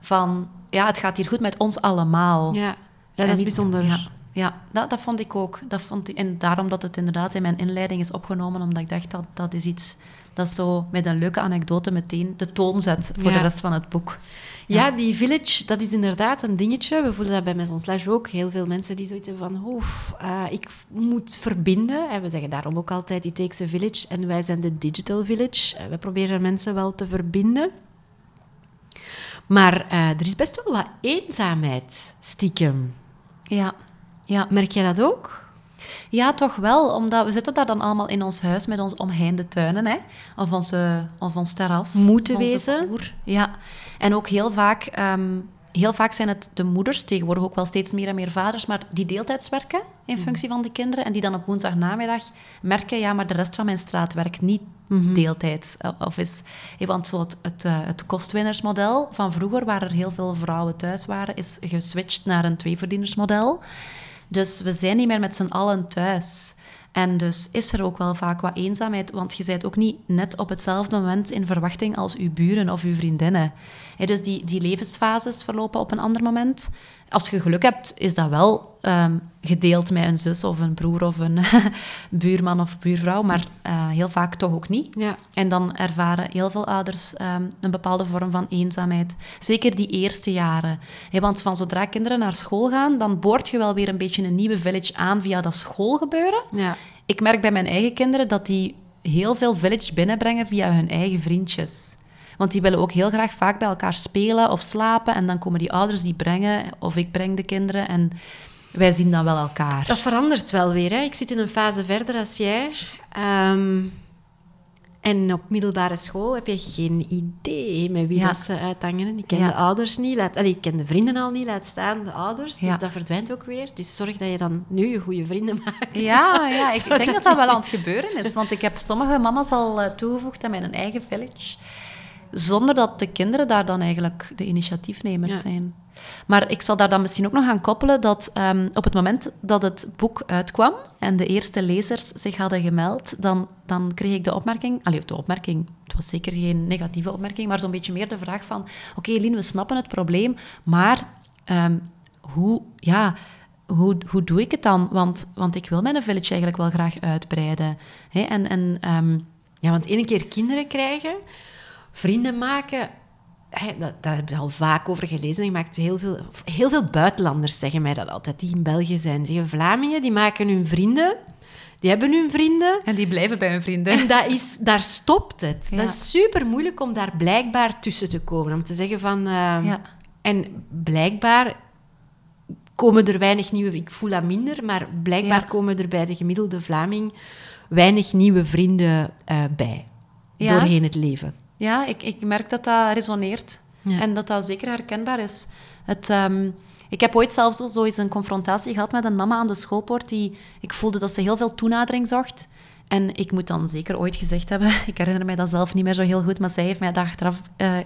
S2: van, ja, het gaat hier goed met ons allemaal.
S1: Ja, ja dat is
S2: niet-
S1: bijzonder.
S2: Ja, ja dat, dat vond ik ook. Dat vond ik, en daarom dat het inderdaad in mijn inleiding is opgenomen, omdat ik dacht dat dat is iets dat zo met een leuke anekdote meteen de toon zet voor
S1: Ja.
S2: de rest van het boek.
S1: Ja, die village, dat is inderdaad een dingetje. We voelen dat bij Maison Slash ook. Heel veel mensen die zoiets hebben van, oef, eh, ik moet verbinden. En we zeggen daarom ook altijd, it takes a village. En wij zijn de digital village. Eh, we proberen mensen wel te verbinden. Maar eh, er is best wel wat eenzaamheid, stiekem.
S2: Ja, ja.
S1: Merk jij dat ook?
S2: Ja, toch wel. Omdat we zitten daar dan allemaal in ons huis met onze omheinde tuinen. Hè? Of, onze, of ons terras.
S1: Moeten
S2: onze
S1: wezen.
S2: Ja. En ook heel vaak, ehm, heel vaak zijn het de moeders, tegenwoordig ook wel steeds meer en meer vaders, maar die deeltijds werken in functie van de kinderen. En die dan op woensdagnamiddag merken, ja, maar de rest van mijn straat werkt niet deeltijds. eh, Of is, eh, want zo het, het, eh, het kostwinnersmodel van vroeger, waar er heel veel vrouwen thuis waren, is geswitcht naar een tweeverdienersmodel. Dus we zijn niet meer met z'n allen thuis. En dus is er ook wel vaak wat eenzaamheid, want je bent ook niet net op hetzelfde moment in verwachting als uw buren of uw vriendinnen. Dus die, die levensfases verlopen op een ander moment. Als je geluk hebt, is dat wel ehm, gedeeld met een zus of een broer of een buurman of buurvrouw, maar eh, heel vaak toch ook niet.
S1: Ja.
S2: En dan ervaren heel veel ouders ehm, een bepaalde vorm van eenzaamheid. Zeker die eerste jaren. Want van zodra kinderen naar school gaan, dan boort je wel weer een beetje een nieuwe village aan via dat schoolgebeuren.
S1: Ja.
S2: Ik merk bij mijn eigen kinderen dat die heel veel village binnenbrengen via hun eigen vriendjes. Want die willen ook heel graag vaak bij elkaar spelen of slapen. En dan komen die ouders die brengen, of ik breng de kinderen. En wij zien dan wel elkaar.
S1: Dat verandert wel weer. Hè. Ik zit in een fase verder als jij. Ehm, en op middelbare school heb je geen idee met wie
S2: Ja.
S1: dat ze uithangen. Ik ken
S2: Ja.
S1: de ouders niet, laat, allee, ik ken de vrienden al niet, laat staan de ouders.
S2: Ja.
S1: Dus dat verdwijnt ook weer. Dus zorg dat je dan nu je goede vrienden maakt.
S2: Ja, ja ik denk dat dat wel aan het gebeuren is. Want ik heb sommige mama's al eh, toegevoegd aan mijn eigen village. Zonder dat de kinderen daar dan eigenlijk de initiatiefnemers
S1: Ja.
S2: zijn. Maar ik zal daar dan misschien ook nog aan koppelen dat ehm, op het moment dat het boek uitkwam en de eerste lezers zich hadden gemeld, dan, dan kreeg ik de opmerking, allee, de opmerking, het was zeker geen negatieve opmerking, maar zo'n beetje meer de vraag van, oké Lien, we snappen het probleem, maar ehm, hoe, ja, hoe, hoe doe ik het dan? Want, want ik wil mijn village eigenlijk wel graag uitbreiden. Hè? En, en ehm,
S1: Ja, want ene keer kinderen krijgen, vrienden maken... hè, dat, daar heb ik al vaak over gelezen. Ik maak heel, veel, heel veel buitenlanders zeggen mij dat altijd, die in België zijn. Zeggen, Vlamingen, die maken hun vrienden. Die hebben hun vrienden.
S2: en die blijven bij hun vrienden.
S1: En dat is, daar stopt het.
S2: Ja.
S1: Dat is super moeilijk om daar blijkbaar tussen te komen. Om te zeggen van... eh,
S2: Ja.
S1: En blijkbaar komen er weinig nieuwe... Ik voel dat minder, maar blijkbaar
S2: Ja.
S1: komen er bij de gemiddelde Vlaming weinig nieuwe vrienden eh, bij. Doorheen het leven.
S2: Ja, ik, ik merk dat dat resoneert.
S1: Ja.
S2: En dat dat zeker herkenbaar is. Het, ehm, ik heb ooit zelfs zo, eens een confrontatie gehad met een mama aan de schoolpoort. Die, ik voelde dat ze heel veel toenadering zocht. En ik moet dan zeker ooit gezegd hebben, ik herinner mij dat zelf niet meer zo heel goed, maar zij heeft mij dat achteraf eh, eh,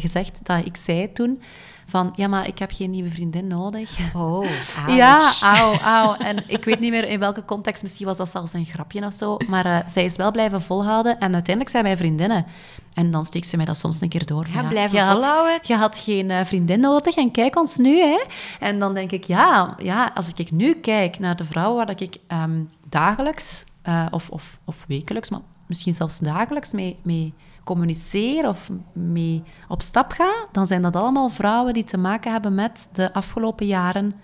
S2: gezegd dat ik zei toen van, ja, maar ik heb geen nieuwe vriendin nodig.
S1: Oh,
S2: Ja, auw, auw. En ik weet niet meer in welke context, misschien was dat zelfs een grapje of zo, maar eh, zij is wel blijven volhouden en uiteindelijk zijn wij vriendinnen. En dan steekt ze mij dat soms een keer door. van,
S1: Ja, blijven
S2: je had-
S1: volhouden.
S2: je had geen eh, vriendin nodig en kijk ons nu, hè. En dan denk ik, ja, ja als ik nu kijk naar de vrouwen waar ik ehm, dagelijks eh, of, of, of wekelijks, maar misschien zelfs dagelijks mee, mee communiceer of mee op stap ga, dan zijn dat allemaal vrouwen die te maken hebben met de afgelopen jaren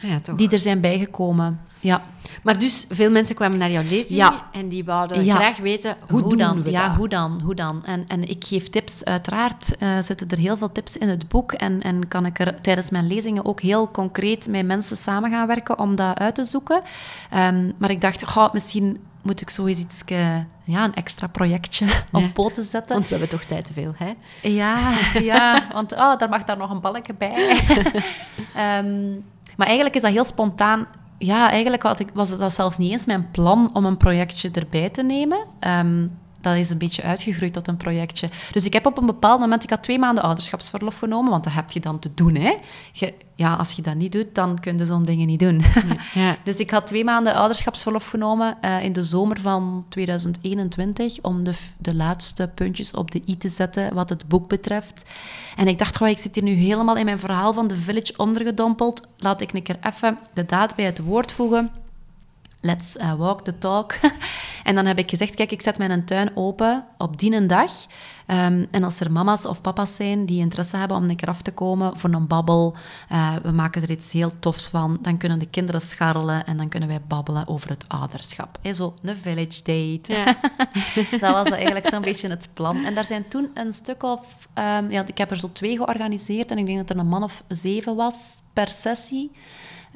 S1: Ja, toch.
S2: die er zijn bijgekomen. Ja.
S1: Maar dus, veel mensen kwamen naar jouw lezing
S2: Ja.
S1: en die wouden
S2: Ja.
S1: graag weten, hoe, doen
S2: dan?
S1: we
S2: ja,
S1: dat?
S2: hoe dan? Hoe dan? En, en ik geef tips, uiteraard eh, zitten er heel veel tips in het boek en, en kan ik er tijdens mijn lezingen ook heel concreet met mensen samen gaan werken om dat uit te zoeken. Ehm, maar ik dacht, goh, misschien moet ik zo eens iets, eh, ja, een extra projectje op poten zetten.
S1: Want we hebben toch tijd te veel, hè?
S2: Ja, ja want oh, daar mag daar nog een balkje bij. Ehm, maar eigenlijk is dat heel spontaan. Ja, eigenlijk had ik, was dat zelfs niet eens mijn plan om een projectje erbij te nemen. Ehm, dat is een beetje uitgegroeid tot een projectje. Dus ik heb op een bepaald moment... Ik had twee maanden ouderschapsverlof genomen, want dat heb je dan te doen, hè. Je, ja, als je dat niet doet, dan kun je zo'n dingen niet doen.
S1: Ja.
S2: Dus ik had twee maanden ouderschapsverlof genomen eh, in de zomer van 2021 om de, de laatste puntjes op de i te zetten wat het boek betreft. En ik dacht, goh, ik zit hier nu helemaal in mijn verhaal van The Village ondergedompeld. Laat ik een keer even de daad bij het woord voegen. Let's eh, walk the talk. en dan heb ik gezegd, kijk, ik zet mijn tuin open op die een dag. Ehm, en als er mama's of papa's zijn die interesse hebben om een keer af te komen voor een babbel, eh, we maken er iets heel tofs van, dan kunnen de kinderen scharrelen en dan kunnen wij babbelen over het ouderschap. Hè, zo een village date.
S1: Ja.
S2: dat was eigenlijk zo'n beetje het plan. En daar zijn toen een stuk of... ehm, ja, ik heb er zo twee georganiseerd en ik denk dat er een man of zeven was per sessie.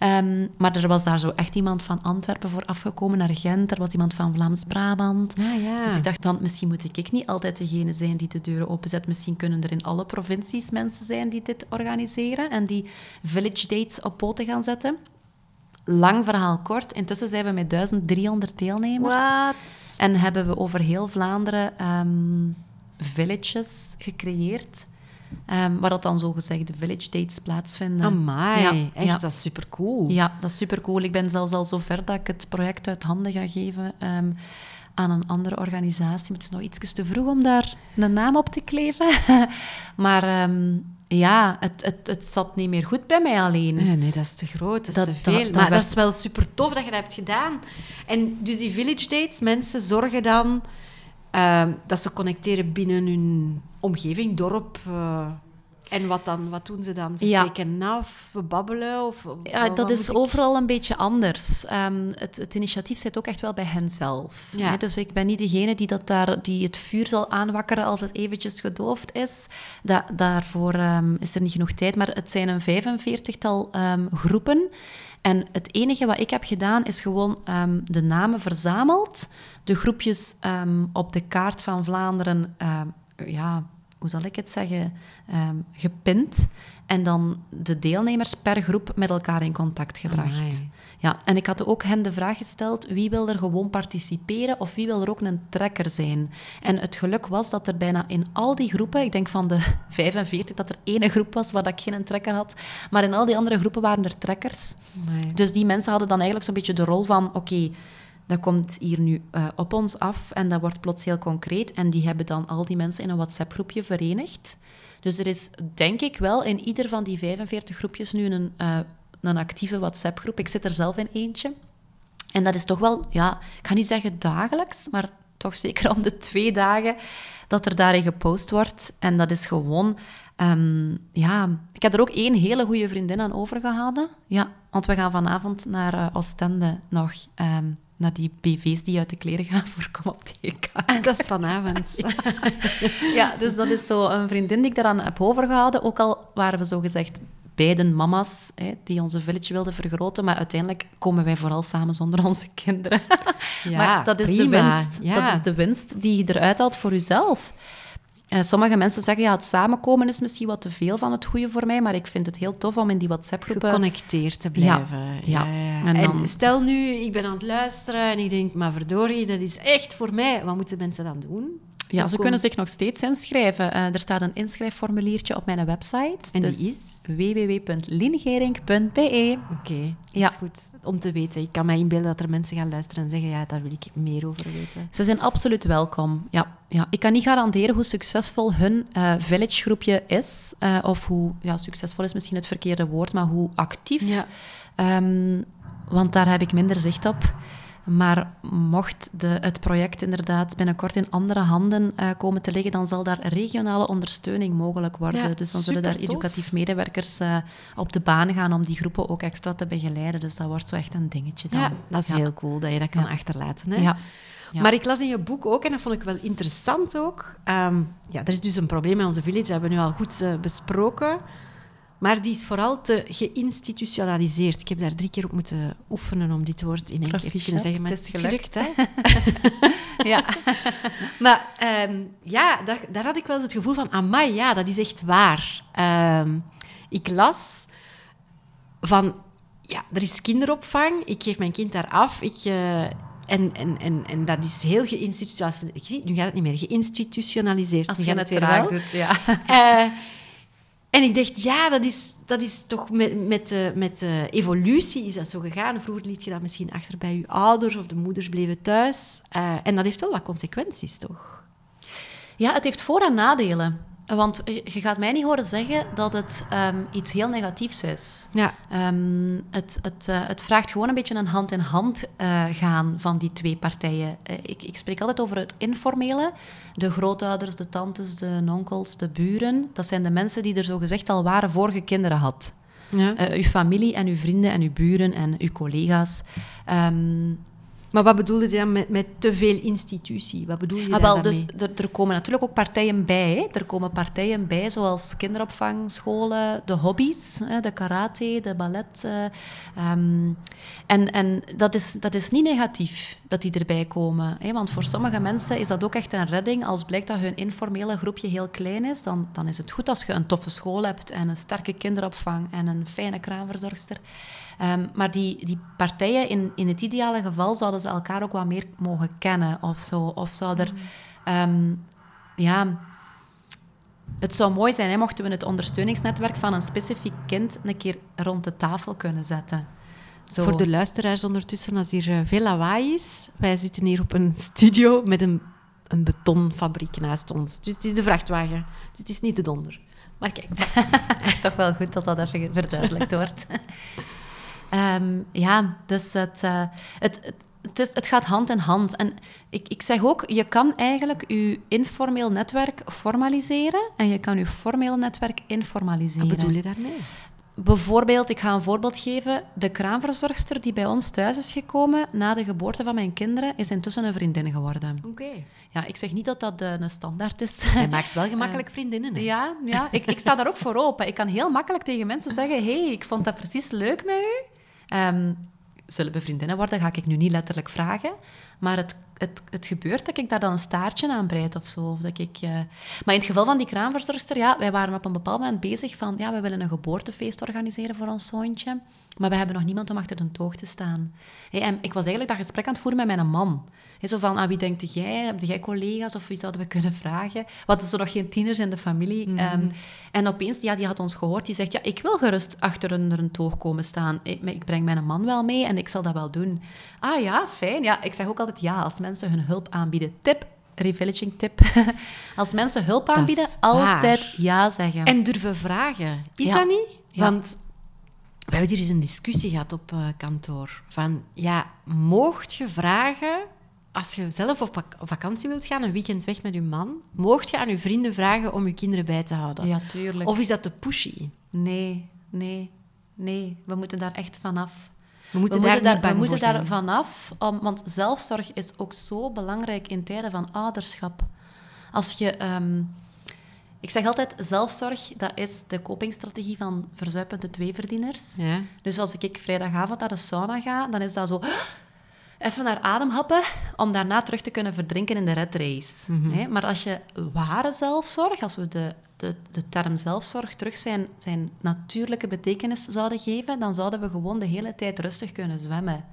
S2: Ehm, maar er was daar zo echt iemand van Antwerpen voor afgekomen naar Gent. Er was iemand van Vlaams-Brabant.
S1: Ah, ja.
S2: Dus ik dacht van, misschien moet ik niet altijd degene zijn die de deuren openzet. Misschien kunnen er in alle provincies mensen zijn die dit organiseren en die village dates op poten gaan zetten. Lang verhaal kort. Intussen zijn we met 1300 deelnemers. En hebben we over heel Vlaanderen ehm, villages gecreëerd. Ehm, waar dat dan zogezegde village dates plaatsvinden.
S1: Amai,
S2: Ja,
S1: echt,
S2: ja.
S1: dat is supercool.
S2: Ja, dat is supercool. Ik ben zelfs al zo ver dat ik het project uit handen ga geven ehm, aan een andere organisatie. Maar het is nog iets te vroeg om daar een naam op te kleven. maar ehm, ja, het, het, het zat niet meer goed bij mij alleen.
S1: Nee, nee, dat is te groot, dat is te veel.
S2: dat
S1: maar dat is wel super tof dat je dat hebt gedaan. En dus die village dates, mensen zorgen dan ehm, dat ze connecteren binnen hun omgeving, dorp. eh, en wat dan? Wat doen ze dan? Ze
S2: Ja.
S1: spreken af, we babbelen? Of,
S2: Ja,
S1: wat
S2: dat is
S1: ik-
S2: overal een beetje anders. Ehm, het, het initiatief zit ook echt wel bij hen zelf.
S1: Ja.
S2: Hè, Dus ik ben niet degene die, dat daar, die het vuur zal aanwakkeren als het eventjes gedoofd is. Da- daarvoor ehm, is er niet genoeg tijd. Maar het zijn een 45-tal ehm, groepen. En het enige wat ik heb gedaan, is gewoon ehm, de namen verzameld. De groepjes ehm, op de kaart van Vlaanderen... ehm, ja, hoe zal ik het zeggen, gepint. En dan de deelnemers per groep met elkaar in contact gebracht. Ja, en ik had ook hen de vraag gesteld, wie wil er gewoon participeren of wie wil er ook een trekker zijn? En het geluk was dat er bijna in al die groepen, ik denk van de 45, dat er één groep was waar dat ik geen trekker had, maar in al die andere groepen waren er trekkers. Dus die mensen hadden dan eigenlijk zo'n beetje de rol van, oké, dat komt hier nu eh, op ons af en dat wordt plots heel concreet. En die hebben dan al die mensen in een WhatsApp-groepje verenigd. Dus er is, denk ik wel, in ieder van die 45 groepjes nu een, eh, een actieve WhatsApp-groep. Ik zit er zelf in eentje. En dat is toch wel, ja, ik ga niet zeggen dagelijks, maar toch zeker om de twee dagen dat er daarin gepost wordt. En dat is gewoon, ehm, ja, ik heb er ook één hele goede vriendin aan overgehouden. Ja, want we gaan vanavond naar eh, Oostende nog, ehm, naar die BV's die uit de kleren gaan voor Kom op TK.
S1: Ah, dat is vanavond.
S2: Ja, dus dat is zo een vriendin die ik daaraan heb overgehouden. Ook al waren we zogezegd beiden mama's hè, die onze village wilden vergroten. Maar uiteindelijk komen wij vooral samen zonder onze kinderen.
S1: Ja,
S2: maar dat is, de winst,
S1: Ja.
S2: dat is de winst die je eruit haalt voor jezelf. Eh, sommige mensen zeggen, ja, het samenkomen is misschien wat te veel van het goede voor mij, maar ik vind het heel tof om in die WhatsApp-groepen...
S1: Geconnecteerd te blijven. Ja,
S2: ja.
S1: ja.
S2: En
S1: stel nu, ik ben aan het luisteren en ik denk, maar verdorie, dat is echt voor mij. Wat moeten mensen dan doen?
S2: Ja, ze kunnen zich nog steeds inschrijven. Eh, er staat een inschrijfformuliertje op mijn website.
S1: En die
S2: dus
S1: is?
S2: www.liengerink.be.
S1: Oké, dat
S2: Ja.
S1: is goed om te weten. Ik kan mij inbeelden dat er mensen gaan luisteren en zeggen, ja, daar wil ik meer over weten.
S2: Ze zijn absoluut welkom. Ja, ja. Ik kan niet garanderen hoe succesvol hun eh village-groepje is. eh, of hoe ja, succesvol is misschien het verkeerde woord, maar hoe actief.
S1: Ja.
S2: Ehm, want daar heb ik minder zicht op. Maar mocht de, het project inderdaad binnenkort in andere handen eh, komen te liggen, dan zal daar regionale ondersteuning mogelijk worden.
S1: Ja,
S2: dus dan zullen daar educatief medewerkers eh, op de baan gaan om die groepen ook extra te begeleiden. Dus dat wordt zo echt een dingetje dan.
S1: Ja, dat is
S2: Ja.
S1: heel cool dat je dat kan achterlaten. Hè?
S2: Ja.
S1: Maar ik las in je boek ook, en dat vond ik wel interessant ook. ehm, ja, er is dus een probleem met onze village, dat hebben we nu al goed eh, besproken. Maar die is vooral te geïnstitutionaliseerd. Ik heb daar drie keer op moeten oefenen om dit woord in één keer te kunnen zeggen. Maar
S2: het is
S1: gelukt, hè?
S2: ja.
S1: Maar ehm, ja, daar, daar had ik wel eens het gevoel van... Amai, ja, dat is echt waar. Ehm, ik las van... Ja, er is kinderopvang. Ik geef mijn kind daar af. Ik, eh, en, en, en, en dat is heel geïnstitutionaliseerd. Nu gaat het niet meer. Geïnstitutionaliseerd.
S2: Als je het
S1: weer wel.
S2: doet, ja.
S1: Eh, en ik dacht, ja, dat is, dat is toch met, met, met evolutie is dat zo gegaan. Vroeger liet je dat misschien achter bij je ouders of de moeders bleven thuis. Eh, en dat heeft wel wat consequenties, toch?
S2: Ja, het heeft voor- en nadelen. Want je je gaat mij niet horen zeggen dat het ehm, iets heel negatiefs is.
S1: Ja.
S2: Ehm, het, het, eh, het vraagt gewoon een beetje een hand-in-hand eh, gaan van die twee partijen. Eh, ik, ik spreek altijd over het informele. De grootouders, de tantes, de onkels, de buren. Dat zijn de mensen die er zogezegd al waren voor je kinderen had.
S1: ja.
S2: Eh, uw familie en uw vrienden en uw buren en uw collega's. Ehm,
S1: Maar wat bedoelde je dan met, met te veel institutie? Wat bedoel je
S2: Ah, wel, dus er, er komen natuurlijk ook partijen bij. Hè. Er komen partijen bij, zoals kinderopvang, scholen, de hobby's, hè, de karate, de ballet. eh, ehm, en en dat, is, dat is niet negatief dat die erbij komen. Hè, want voor sommige mensen is dat ook echt een redding. Als blijkt dat hun informele groepje heel klein is, dan, dan is het goed als je een toffe school hebt en een sterke kinderopvang en een fijne kraamverzorgster. Ehm, maar die, die partijen, in, in het ideale geval, zouden ze elkaar ook wat meer mogen kennen of zo. Of zou er... ehm, ja... Het zou mooi zijn, hè, mochten we het ondersteuningsnetwerk van een specifiek kind een keer rond de tafel kunnen zetten. Zo.
S1: Voor de luisteraars ondertussen, als hier eh, veel lawaai is... Wij zitten hier op een studio met een, een betonfabriek naast ons. Dus het is de vrachtwagen. Dus het is niet de donder. Maar kijk,
S2: Toch wel goed dat dat even verduidelijkt wordt. Ehm, ja, dus het, eh, het, het, het, is, het gaat hand in hand. En ik, ik zeg ook, je kan eigenlijk je informeel netwerk formaliseren en je kan je formeel netwerk informaliseren.
S1: wat bedoel je daarmee?
S2: Bijvoorbeeld, ik ga een voorbeeld geven. De kraamverzorgster die bij ons thuis is gekomen na de geboorte van mijn kinderen, is intussen een vriendin geworden.
S1: Oké.
S2: Ja, ik zeg niet dat dat eh, een standaard is.
S1: Hij maakt wel gemakkelijk vriendinnen. hè?
S2: Ja, ja ik, ik sta daar ook voor open. Ik kan heel makkelijk tegen mensen zeggen: hey, ik vond dat precies leuk met u. Ehm, zullen we vriendinnen worden? Ga ik nu niet letterlijk vragen. Maar het, het, het gebeurt dat ik daar dan een staartje aan breid of zo. Of dat ik, eh, Maar in het geval van die kraamverzorgster, ja, wij waren op een bepaald moment bezig van, ja, we willen een geboortefeest organiseren voor ons zoontje. Maar we hebben nog niemand om achter de toog te staan. Hey, en ik was eigenlijk dat gesprek aan het voeren met mijn man. Hey, zo van, ah, wie denkt jij? Heb jij collega's of wie zouden we kunnen vragen? Wat is er nog geen tieners in de familie? Ehm, en opeens, ja, die had ons gehoord. Die zegt, ja, ik wil gerust achter een, een toog komen staan. Ik, ik breng mijn man wel mee en ik zal dat wel doen. Ah ja, fijn. Ja, ik zeg ook altijd ja als mensen hun hulp aanbieden. Tip, revillaging tip. als mensen hulp aanbieden,
S1: waar.
S2: altijd ja zeggen.
S1: En durven vragen. Is
S2: Ja.
S1: dat niet?
S2: Ja.
S1: Want we hebben hier eens een discussie gehad op eh, kantoor. Van, ja, moogt je vragen... Als je zelf op vak- vakantie wilt gaan, een weekend weg met je man, moogt je aan je vrienden vragen om je kinderen bij te houden?
S2: ja, tuurlijk.
S1: Of is dat te pushy?
S2: Nee, nee, nee. We moeten daar echt vanaf.
S1: We moeten
S2: we
S1: daar
S2: moeten we moeten daar vanaf, om, want zelfzorg is ook zo belangrijk in tijden van ouderschap. Als je, ehm, Ik zeg altijd, zelfzorg, dat is de copingstrategie van verzuipende tweeverdieners.
S1: Ja.
S2: Dus als ik vrijdagavond naar de sauna ga, dan is dat zo... Even naar adem happen, om daarna terug te kunnen verdrinken in de red race. Hè? Maar als je ware zelfzorg, als we de, de, de term zelfzorg terug zijn, zijn natuurlijke betekenis zouden geven, dan zouden we gewoon de hele tijd rustig kunnen zwemmen.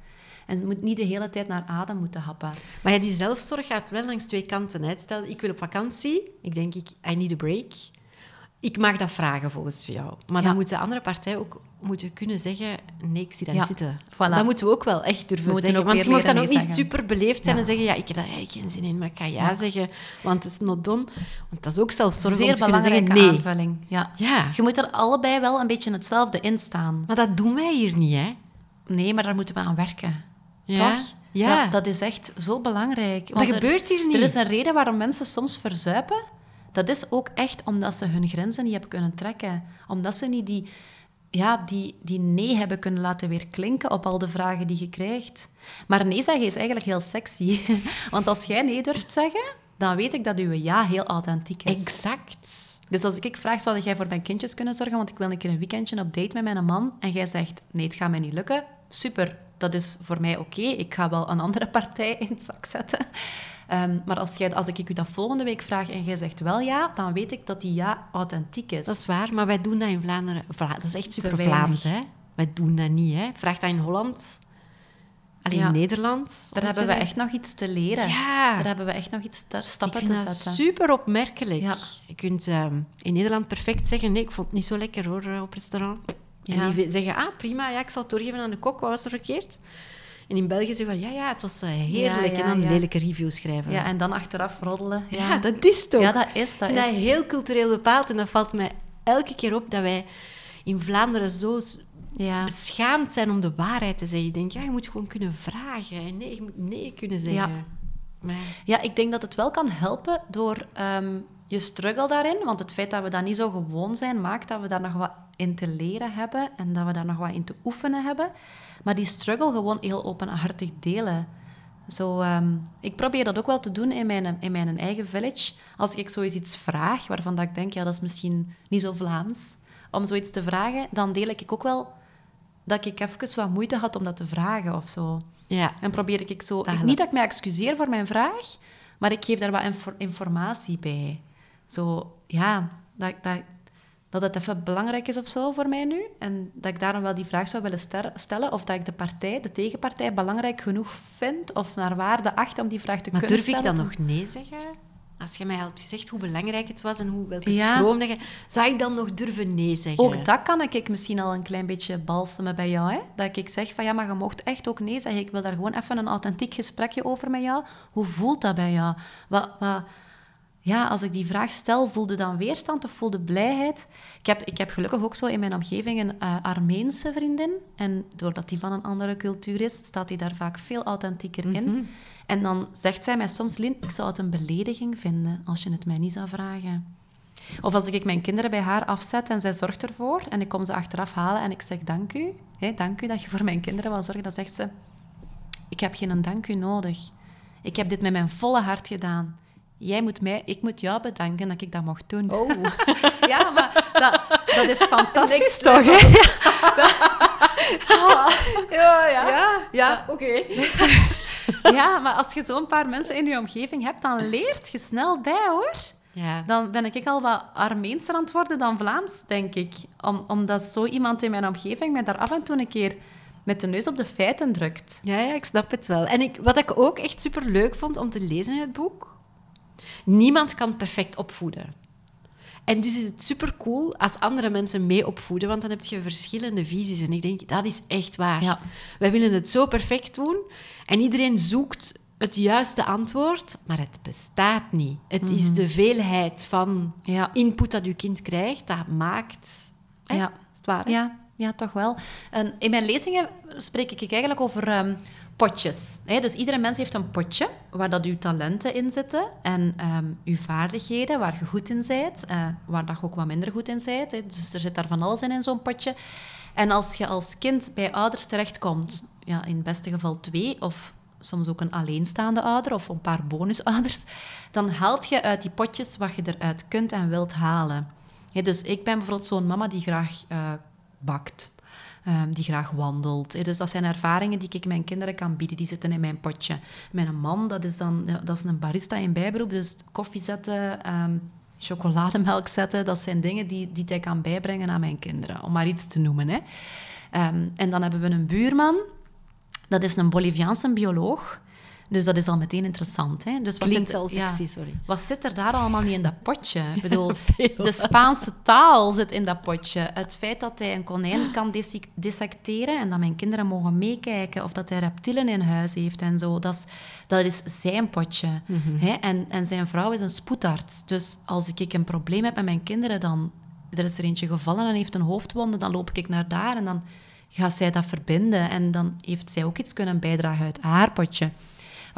S2: En moet niet de hele tijd naar adem moeten happen.
S1: Maar ja, die zelfzorg gaat wel langs twee kanten. Hè. Stel, ik wil op vakantie. Ik denk, ik, I need a break. Ik mag dat vragen volgens jou. Maar
S2: Ja.
S1: dan moet de andere partij ook moeten kunnen zeggen... Nee, ik zie dat
S2: Ja,
S1: niet zitten.
S2: voilà.
S1: Dat moeten we ook wel echt durven zeggen. Want je mag dan ook niet
S2: zeggen.
S1: super beleefd zijn
S2: Ja.
S1: en zeggen... Ja, ik heb daar eigenlijk geen zin in, maar ik ga ja, zeggen. Want het is not done. Want dat is ook zelfzorg om
S2: Zeer
S1: te kunnen
S2: belangrijke
S1: zeggen nee.
S2: aanvulling. Ja.
S1: Ja,
S2: Je moet er allebei wel een beetje hetzelfde in staan.
S1: maar dat doen wij hier niet, hè.
S2: Nee, maar daar moeten we aan werken. Toch?
S1: Ja.
S2: dat is echt zo belangrijk.
S1: Dat
S2: er-
S1: gebeurt hier niet.
S2: Er is een reden waarom mensen soms verzuipen. Dat is ook echt omdat ze hun grenzen niet hebben kunnen trekken. Omdat ze niet die, ja, die, die nee hebben kunnen laten weer klinken op al de vragen die je krijgt. Maar nee zeggen is eigenlijk heel sexy. Want als jij nee durft zeggen, dan weet ik dat uw ja heel authentiek is.
S1: Exact.
S2: Dus als ik vraag, zou jij voor mijn kindjes kunnen zorgen? Want ik wil een keer een weekendje op date met mijn man. En jij zegt, nee, het gaat mij niet lukken. Super, dat is voor mij oké. Ik ga wel een andere partij in het zak zetten. Ehm, maar als, jij, als ik u dat volgende week vraag en jij zegt wel ja, dan weet ik dat die ja authentiek is.
S1: Dat is waar, maar wij doen dat in Vlaanderen. Vla- dat is echt super. Vlaams, hè? Wij doen dat niet, hè? Vraag dat in Holland, alleen
S2: Ja.
S1: in Nederland.
S2: Daar hebben we echt nog iets te leren.
S1: Ja.
S2: Daar hebben we echt nog iets te, stappen te zetten.
S1: super opmerkelijk.
S2: Ja.
S1: Je kunt ehm, in Nederland perfect zeggen: nee, ik vond het niet zo lekker hoor eh, op restaurant. En die zeggen: ah, prima, ja, ik zal het doorgeven aan de kok. Wat was er verkeerd? En in België zeggen van: ja, ja, het was eh, heerlijk.
S2: Ja,
S1: en dan lelijke reviews schrijven.
S2: Ja, en dan achteraf roddelen.
S1: Ja, dat is toch?
S2: Ja, dat is. Dat
S1: vind dat
S2: is.
S1: heel cultureel bepaald. En dat valt mij elke keer op dat wij in Vlaanderen zo
S2: Ja.
S1: beschaamd zijn om de waarheid te zeggen. Je denkt, ja, je moet gewoon kunnen vragen. En nee, je moet nee kunnen zeggen.
S2: Ja.
S1: Maar,
S2: Ja, ik denk dat het wel kan helpen door ehm, je struggle daarin. Want het feit dat we dat niet zo gewoon zijn, maakt dat we daar nog wat in te leren hebben en dat we daar nog wat in te oefenen hebben. Maar die struggle gewoon heel openhartig delen. Zo, ehm, ik probeer dat ook wel te doen in mijn, in mijn eigen village. Als ik zoiets iets vraag, waarvan dat ik denk, ja, dat is misschien niet zo Vlaams, om zoiets te vragen, dan deel ik ook wel dat ik even wat moeite had om dat te vragen of zo.
S1: ja.
S2: En probeer ik zo...
S1: Dat
S2: niet dat ik mij excuseer voor mijn vraag, maar ik geef daar wat infor- informatie bij. Zo, ja, dat, dat, dat het even belangrijk is of zo voor mij nu. En dat ik daarom wel die vraag zou willen stellen. Of dat ik de partij, de tegenpartij, belangrijk genoeg vind of naar waarde acht om die vraag te
S1: Maar
S2: kunnen
S1: durf ik
S2: stellen.
S1: dan nog nee zeggen? Als je mij hebt gezegd hoe belangrijk het was en hoe, welke
S2: Ja.
S1: schroom dat je... Zou ik dan nog durven nee zeggen?
S2: Ook dat kan ik misschien al een klein beetje balsemen bij jou. Hè? Dat ik zeg van ja, maar je mocht echt ook nee zeggen. Ik wil daar gewoon even een authentiek gesprekje over met jou. Hoe voelt dat bij jou? Wat, wat, ja, als ik die vraag stel, voelde dan weerstand of voelde blijheid? Ik heb, ik heb gelukkig ook zo in mijn omgeving een eh, Armeense vriendin. En doordat die van een andere cultuur is, staat die daar vaak veel authentieker in. En dan zegt zij mij soms, Lin, ik zou het een belediging vinden als je het mij niet zou vragen. Of als ik mijn kinderen bij haar afzet en zij zorgt ervoor en ik kom ze achteraf halen en ik zeg dank u, hè, dank u dat je voor mijn kinderen wil zorgen, dan zegt ze, ik heb geen dank u nodig. Ik heb dit met mijn volle hart gedaan. Jij moet mij, ik moet jou bedanken dat ik dat mocht doen.
S1: Oh.
S2: Ja, maar dat, dat is fantastisch toch, hè?
S1: Ja, ja.
S2: Ja,
S1: Ja, oké.
S2: ja, maar als je zo'n paar mensen in je omgeving hebt, dan leert je snel bij, hoor.
S1: Ja.
S2: Dan ben ik al wat Armeenser aan het worden dan Vlaams, denk ik. Om, omdat zo iemand in mijn omgeving mij daar af en toe een keer met de neus op de feiten drukt.
S1: Ja, ja, ik snap het wel. En ik, wat ik ook echt super leuk vond om te lezen in het boek, niemand kan perfect opvoeden. En dus is het super cool als andere mensen mee opvoeden, want dan heb je verschillende visies. En ik denk, dat is echt waar.
S2: Ja.
S1: Wij willen het zo perfect doen en iedereen zoekt het juiste antwoord, maar het bestaat niet. Het is de veelheid van
S2: Ja.
S1: input dat je kind krijgt, dat maakt... Hè?
S2: Ja.
S1: Is het waar, hè?
S2: Ja, ja, toch wel. En in mijn lezingen spreek ik eigenlijk over ehm, potjes. Hè? Dus iedere mens heeft een potje waar dat uw talenten in zitten en ehm, uw vaardigheden, waar je goed in bent, eh, waar dat je ook wat minder goed in bent. Hè? Dus er zit daar van alles in, in zo'n potje. En als je als kind bij ouders terechtkomt, ja, in het beste geval twee of soms ook een alleenstaande ouder of een paar bonusouders, dan haalt je uit die potjes wat je eruit kunt en wilt halen. dus ik ben bijvoorbeeld zo'n mama die graag uh, bakt. Um, die graag wandelt. Dus dat zijn ervaringen die ik mijn kinderen kan bieden. Die zitten in mijn potje. Mijn man, dat is dan dat is een barista in bijberoep. Dus koffie zetten, um, chocolademelk zetten. Dat zijn dingen die, die hij kan bijbrengen aan mijn kinderen. Om maar iets te noemen. Hè. Um, en dan hebben we een buurman. Dat is een Boliviaanse bioloog. Dus dat is al meteen interessant. Hè? Dus
S1: wat Klinkt zit, al sexy, ja, sorry.
S2: Wat zit er daar allemaal niet in dat potje? Ik bedoel, de Spaanse taal zit in dat potje. Het feit dat hij een konijn kan dissecteren en dat mijn kinderen mogen meekijken, of dat hij reptielen in huis heeft en zo, dat is, dat is zijn potje. Mhm. hè? En, en zijn vrouw is een spoedarts. Dus als ik een probleem heb met mijn kinderen, dan... Er is er eentje gevallen en heeft een hoofdwonde, dan loop ik naar daar en dan gaat zij dat verbinden. En dan heeft zij ook iets kunnen bijdragen uit haar potje.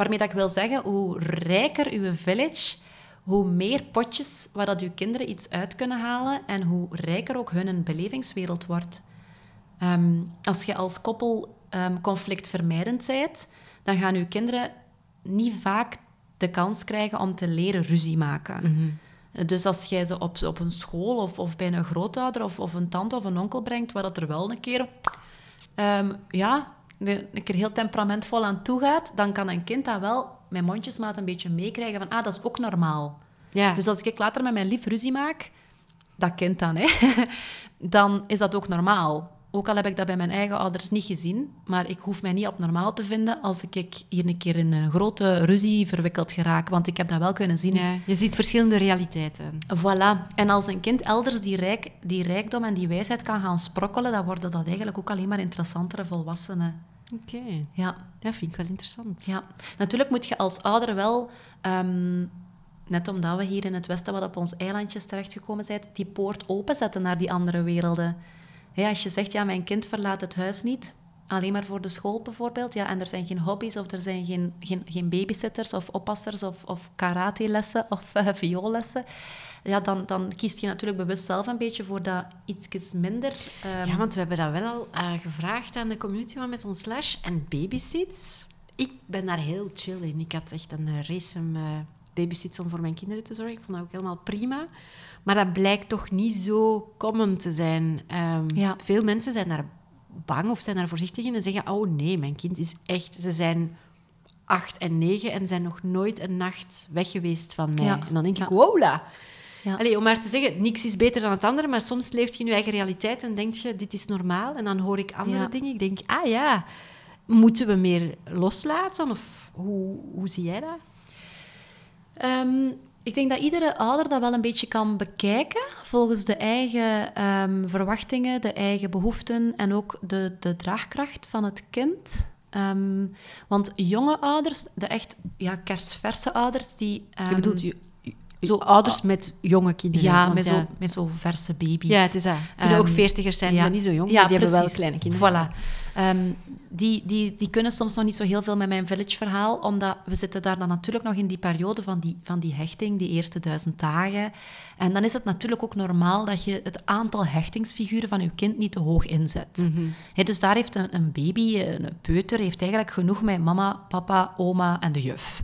S2: Waarmee dat ik wil zeggen, hoe rijker uw village, hoe meer potjes waar dat uw kinderen iets uit kunnen halen en hoe rijker ook hun belevingswereld wordt. Ehm, als je als koppel um, conflictvermijdend bent, dan gaan uw kinderen niet vaak de kans krijgen om te leren ruzie maken. Mhm. Dus als jij ze op, op een school of, of bij een grootouder of, of een tante of een onkel brengt, waar dat er wel een keer um, ja, een keer heel temperamentvol aan toe gaat, dan kan een kind dat wel met mondjesmaat een beetje meekrijgen van, ah, dat is ook normaal. Ja. Dus als ik later met mijn lief ruzie maak, dat kind dan, hè, dan is dat ook normaal. Ook al heb ik dat bij mijn eigen ouders niet gezien, maar ik hoef mij niet op normaal te vinden als ik hier een keer in een grote ruzie verwikkeld geraak, want ik heb dat wel kunnen zien. Ja,
S1: je ziet verschillende realiteiten.
S2: Voilà. En als een kind elders die, rijk, die rijkdom en die wijsheid kan gaan sprokkelen, dan worden dat eigenlijk ook alleen maar interessantere volwassenen.
S1: Oké. Ja. Dat vind ik wel interessant.
S2: Ja. Natuurlijk moet je als ouder wel... Ehm, net omdat we hier in het Westen wat op ons eilandjes terechtgekomen zijn, die poort openzetten naar die andere werelden. Ja, als je zegt, ja, mijn kind verlaat het huis niet, alleen maar voor de school bijvoorbeeld, ja, en er zijn geen hobby's of er zijn geen, geen, geen babysitters of oppassers of, of karate-lessen of uh, vioollessen, ja, dan, dan kiest je natuurlijk bewust zelf een beetje voor dat iets minder...
S1: Um... Ja, want we hebben dat wel al uh, gevraagd aan de community van met ons slash en babysits. Ik ben daar heel chill in. Ik had echt een uh, race om uh, babysits om voor mijn kinderen te zorgen. Ik vond dat ook helemaal prima. Maar dat blijkt toch niet zo common te zijn. Um, ja. Veel mensen zijn daar bang of zijn daar voorzichtig in en zeggen: Oh nee, mijn kind is echt. Ze zijn acht en negen en zijn nog nooit een nacht weg geweest van mij. En dan denk ik: Wola. Ja. Allee, om maar te zeggen, niks is beter dan het andere, maar soms leeft je in je eigen realiteit en denk je, dit is normaal. En dan hoor ik andere dingen. Ik denk, ah ja, moeten we meer loslaten? Of hoe, hoe zie jij dat?
S2: Ehm, ik denk dat iedere ouder dat wel een beetje kan bekijken volgens de eigen ehm, verwachtingen, de eigen behoeften en ook de, de draagkracht van het kind. Ehm, want jonge ouders, de echt ja, kerstverse ouders, die...
S1: je bedoelt zo ouders met jonge kinderen.
S2: Ja, met, Zo, met zo verse baby's.
S1: Ja, het is dat. Kunnen ook ehm, veertigers zijn, die zijn niet zo jong, ja, die hebben wel kleine kinderen.
S2: Voilà. Um, die, die, die kunnen soms nog niet zo heel veel met mijn village-verhaal, omdat we zitten daar dan natuurlijk nog in die periode van die, van die hechting, die eerste duizend dagen. En dan is het natuurlijk ook normaal dat je het aantal hechtingsfiguren van je kind niet te hoog inzet. Mm dus daar heeft een, een baby, een peuter, heeft eigenlijk genoeg met mama, papa, oma en de juf.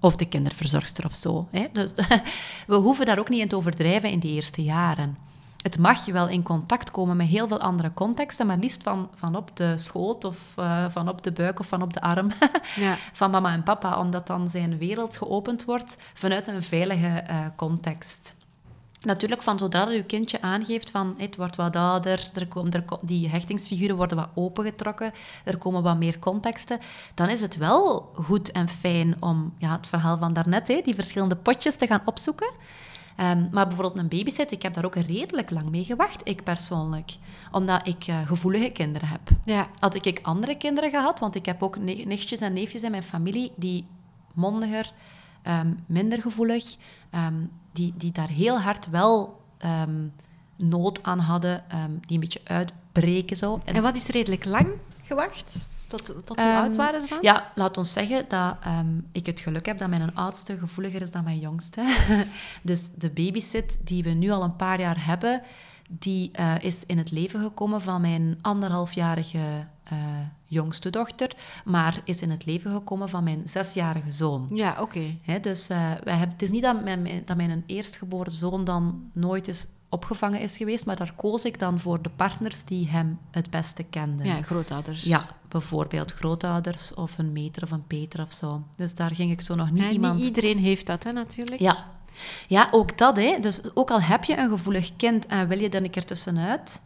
S2: Of de kinderverzorgster of zo. Hè? Dus we hoeven daar ook niet in te overdrijven in die eerste jaren. Het mag je wel in contact komen met heel veel andere contexten, maar liefst van, van op de schoot of uh, van op de buik of van op de arm ja. van mama en papa, omdat dan zijn wereld geopend wordt vanuit een veilige uh, context. Natuurlijk, van zodra je kindje aangeeft van het wordt wat ouder, er er, die hechtingsfiguren worden wat opengetrokken, er komen wat meer contexten, dan is het wel goed en fijn om ja, het verhaal van daarnet, hè, die verschillende potjes te gaan opzoeken. Um, maar bijvoorbeeld een babysit, ik heb daar ook redelijk lang mee gewacht, ik persoonlijk. Omdat ik uh, gevoelige kinderen heb. Ja. Had ik andere kinderen gehad, want ik heb ook nichtjes en neefjes in mijn familie die mondiger, um, minder gevoelig, um, die, die daar heel hard wel um, nood aan hadden, die een beetje uitbreken. Zo.
S1: En, en wat is redelijk lang gewacht? Tot, tot hoe oud waren ze dan?
S2: Ja, laat ons zeggen dat ik het geluk heb dat mijn oudste gevoeliger is dan mijn jongste. dus de babysit die we nu al een paar jaar hebben, die uh, is in het leven gekomen van mijn anderhalfjarige eh, jongste dochter, maar is in het leven gekomen van mijn zesjarige zoon.
S1: Ja, oké.
S2: Dus uh, wij hebben, het is niet dat mijn, dat mijn eerstgeboren zoon dan nooit is opgevangen is geweest, maar daar koos ik dan voor de partners die hem het beste kenden.
S1: Ja, grootouders.
S2: Ja, bijvoorbeeld grootouders of een meter of een peter of zo. Dus daar ging ik zo nog niet
S1: ja,
S2: iemand...
S1: Niet iedereen heeft dat, hè, natuurlijk.
S2: Ja. Ja, ook dat. Hè. Dus ook al heb je een gevoelig kind en wil je dan een keer tussenuit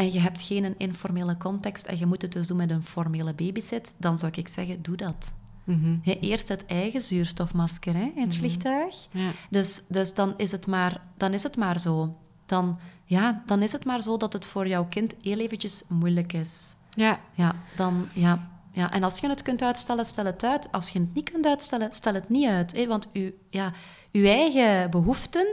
S2: en je hebt geen informele context en je moet het dus doen met een formele babysit, dan zou ik zeggen, doe dat. Mm eerst het eigen zuurstofmasker hè, in het mhm. vliegtuig. Ja. Dus, dus dan, is het maar, dan is het maar zo. Dan, ja, dan is het maar zo dat het voor jouw kind heel eventjes moeilijk is.
S1: Ja.
S2: Ja, dan, ja. Ja, en als je het kunt uitstellen, stel het uit. Als je het niet kunt uitstellen, stel het niet uit. Hè? Want u, ja, uw eigen behoeften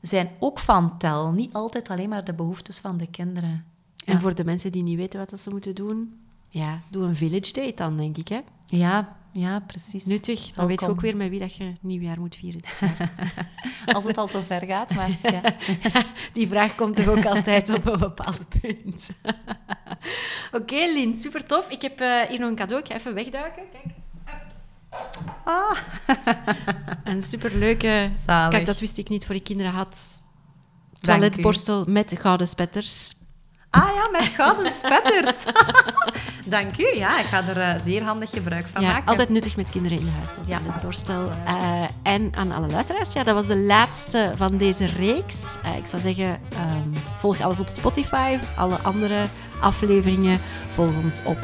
S2: zijn ook van tel. Niet altijd alleen maar de behoeftes van de kinderen.
S1: En voor de mensen die niet weten wat ze moeten doen, ja, doe een village date dan, denk ik, hè?
S2: Ja, ja, precies.
S1: Nuttig. Dan weet je ook weer met wie dat je nieuwjaar moet vieren.
S2: Als het al zo ver gaat, maar ja.
S1: Die vraag komt toch ook altijd op een bepaald punt. Oké, okay, Lien, super tof. Ik heb uh, hier nog een cadeau. Ik ga even wegduiken. Kijk. Ah. een superleuke... Zalig. Kijk, dat wist ik niet voor ik kinderen had. Toiletborstel met gouden spetters.
S2: Ah ja, met gouden spetters. Dank u. Ja, ik ga er uh, zeer handig gebruik van
S1: ja,
S2: maken.
S1: Altijd nuttig met kinderen in huis. Ja, het doorstel. Uh, en aan alle luisteraars, ja, dat was de laatste van deze reeks. Uh, ik zou zeggen, um, volg alles op Spotify. Alle andere afleveringen volg ons op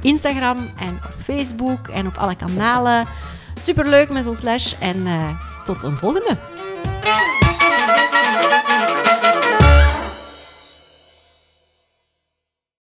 S1: Instagram en op Facebook en op alle kanalen. Superleuk met zo'n slash. En tot een volgende.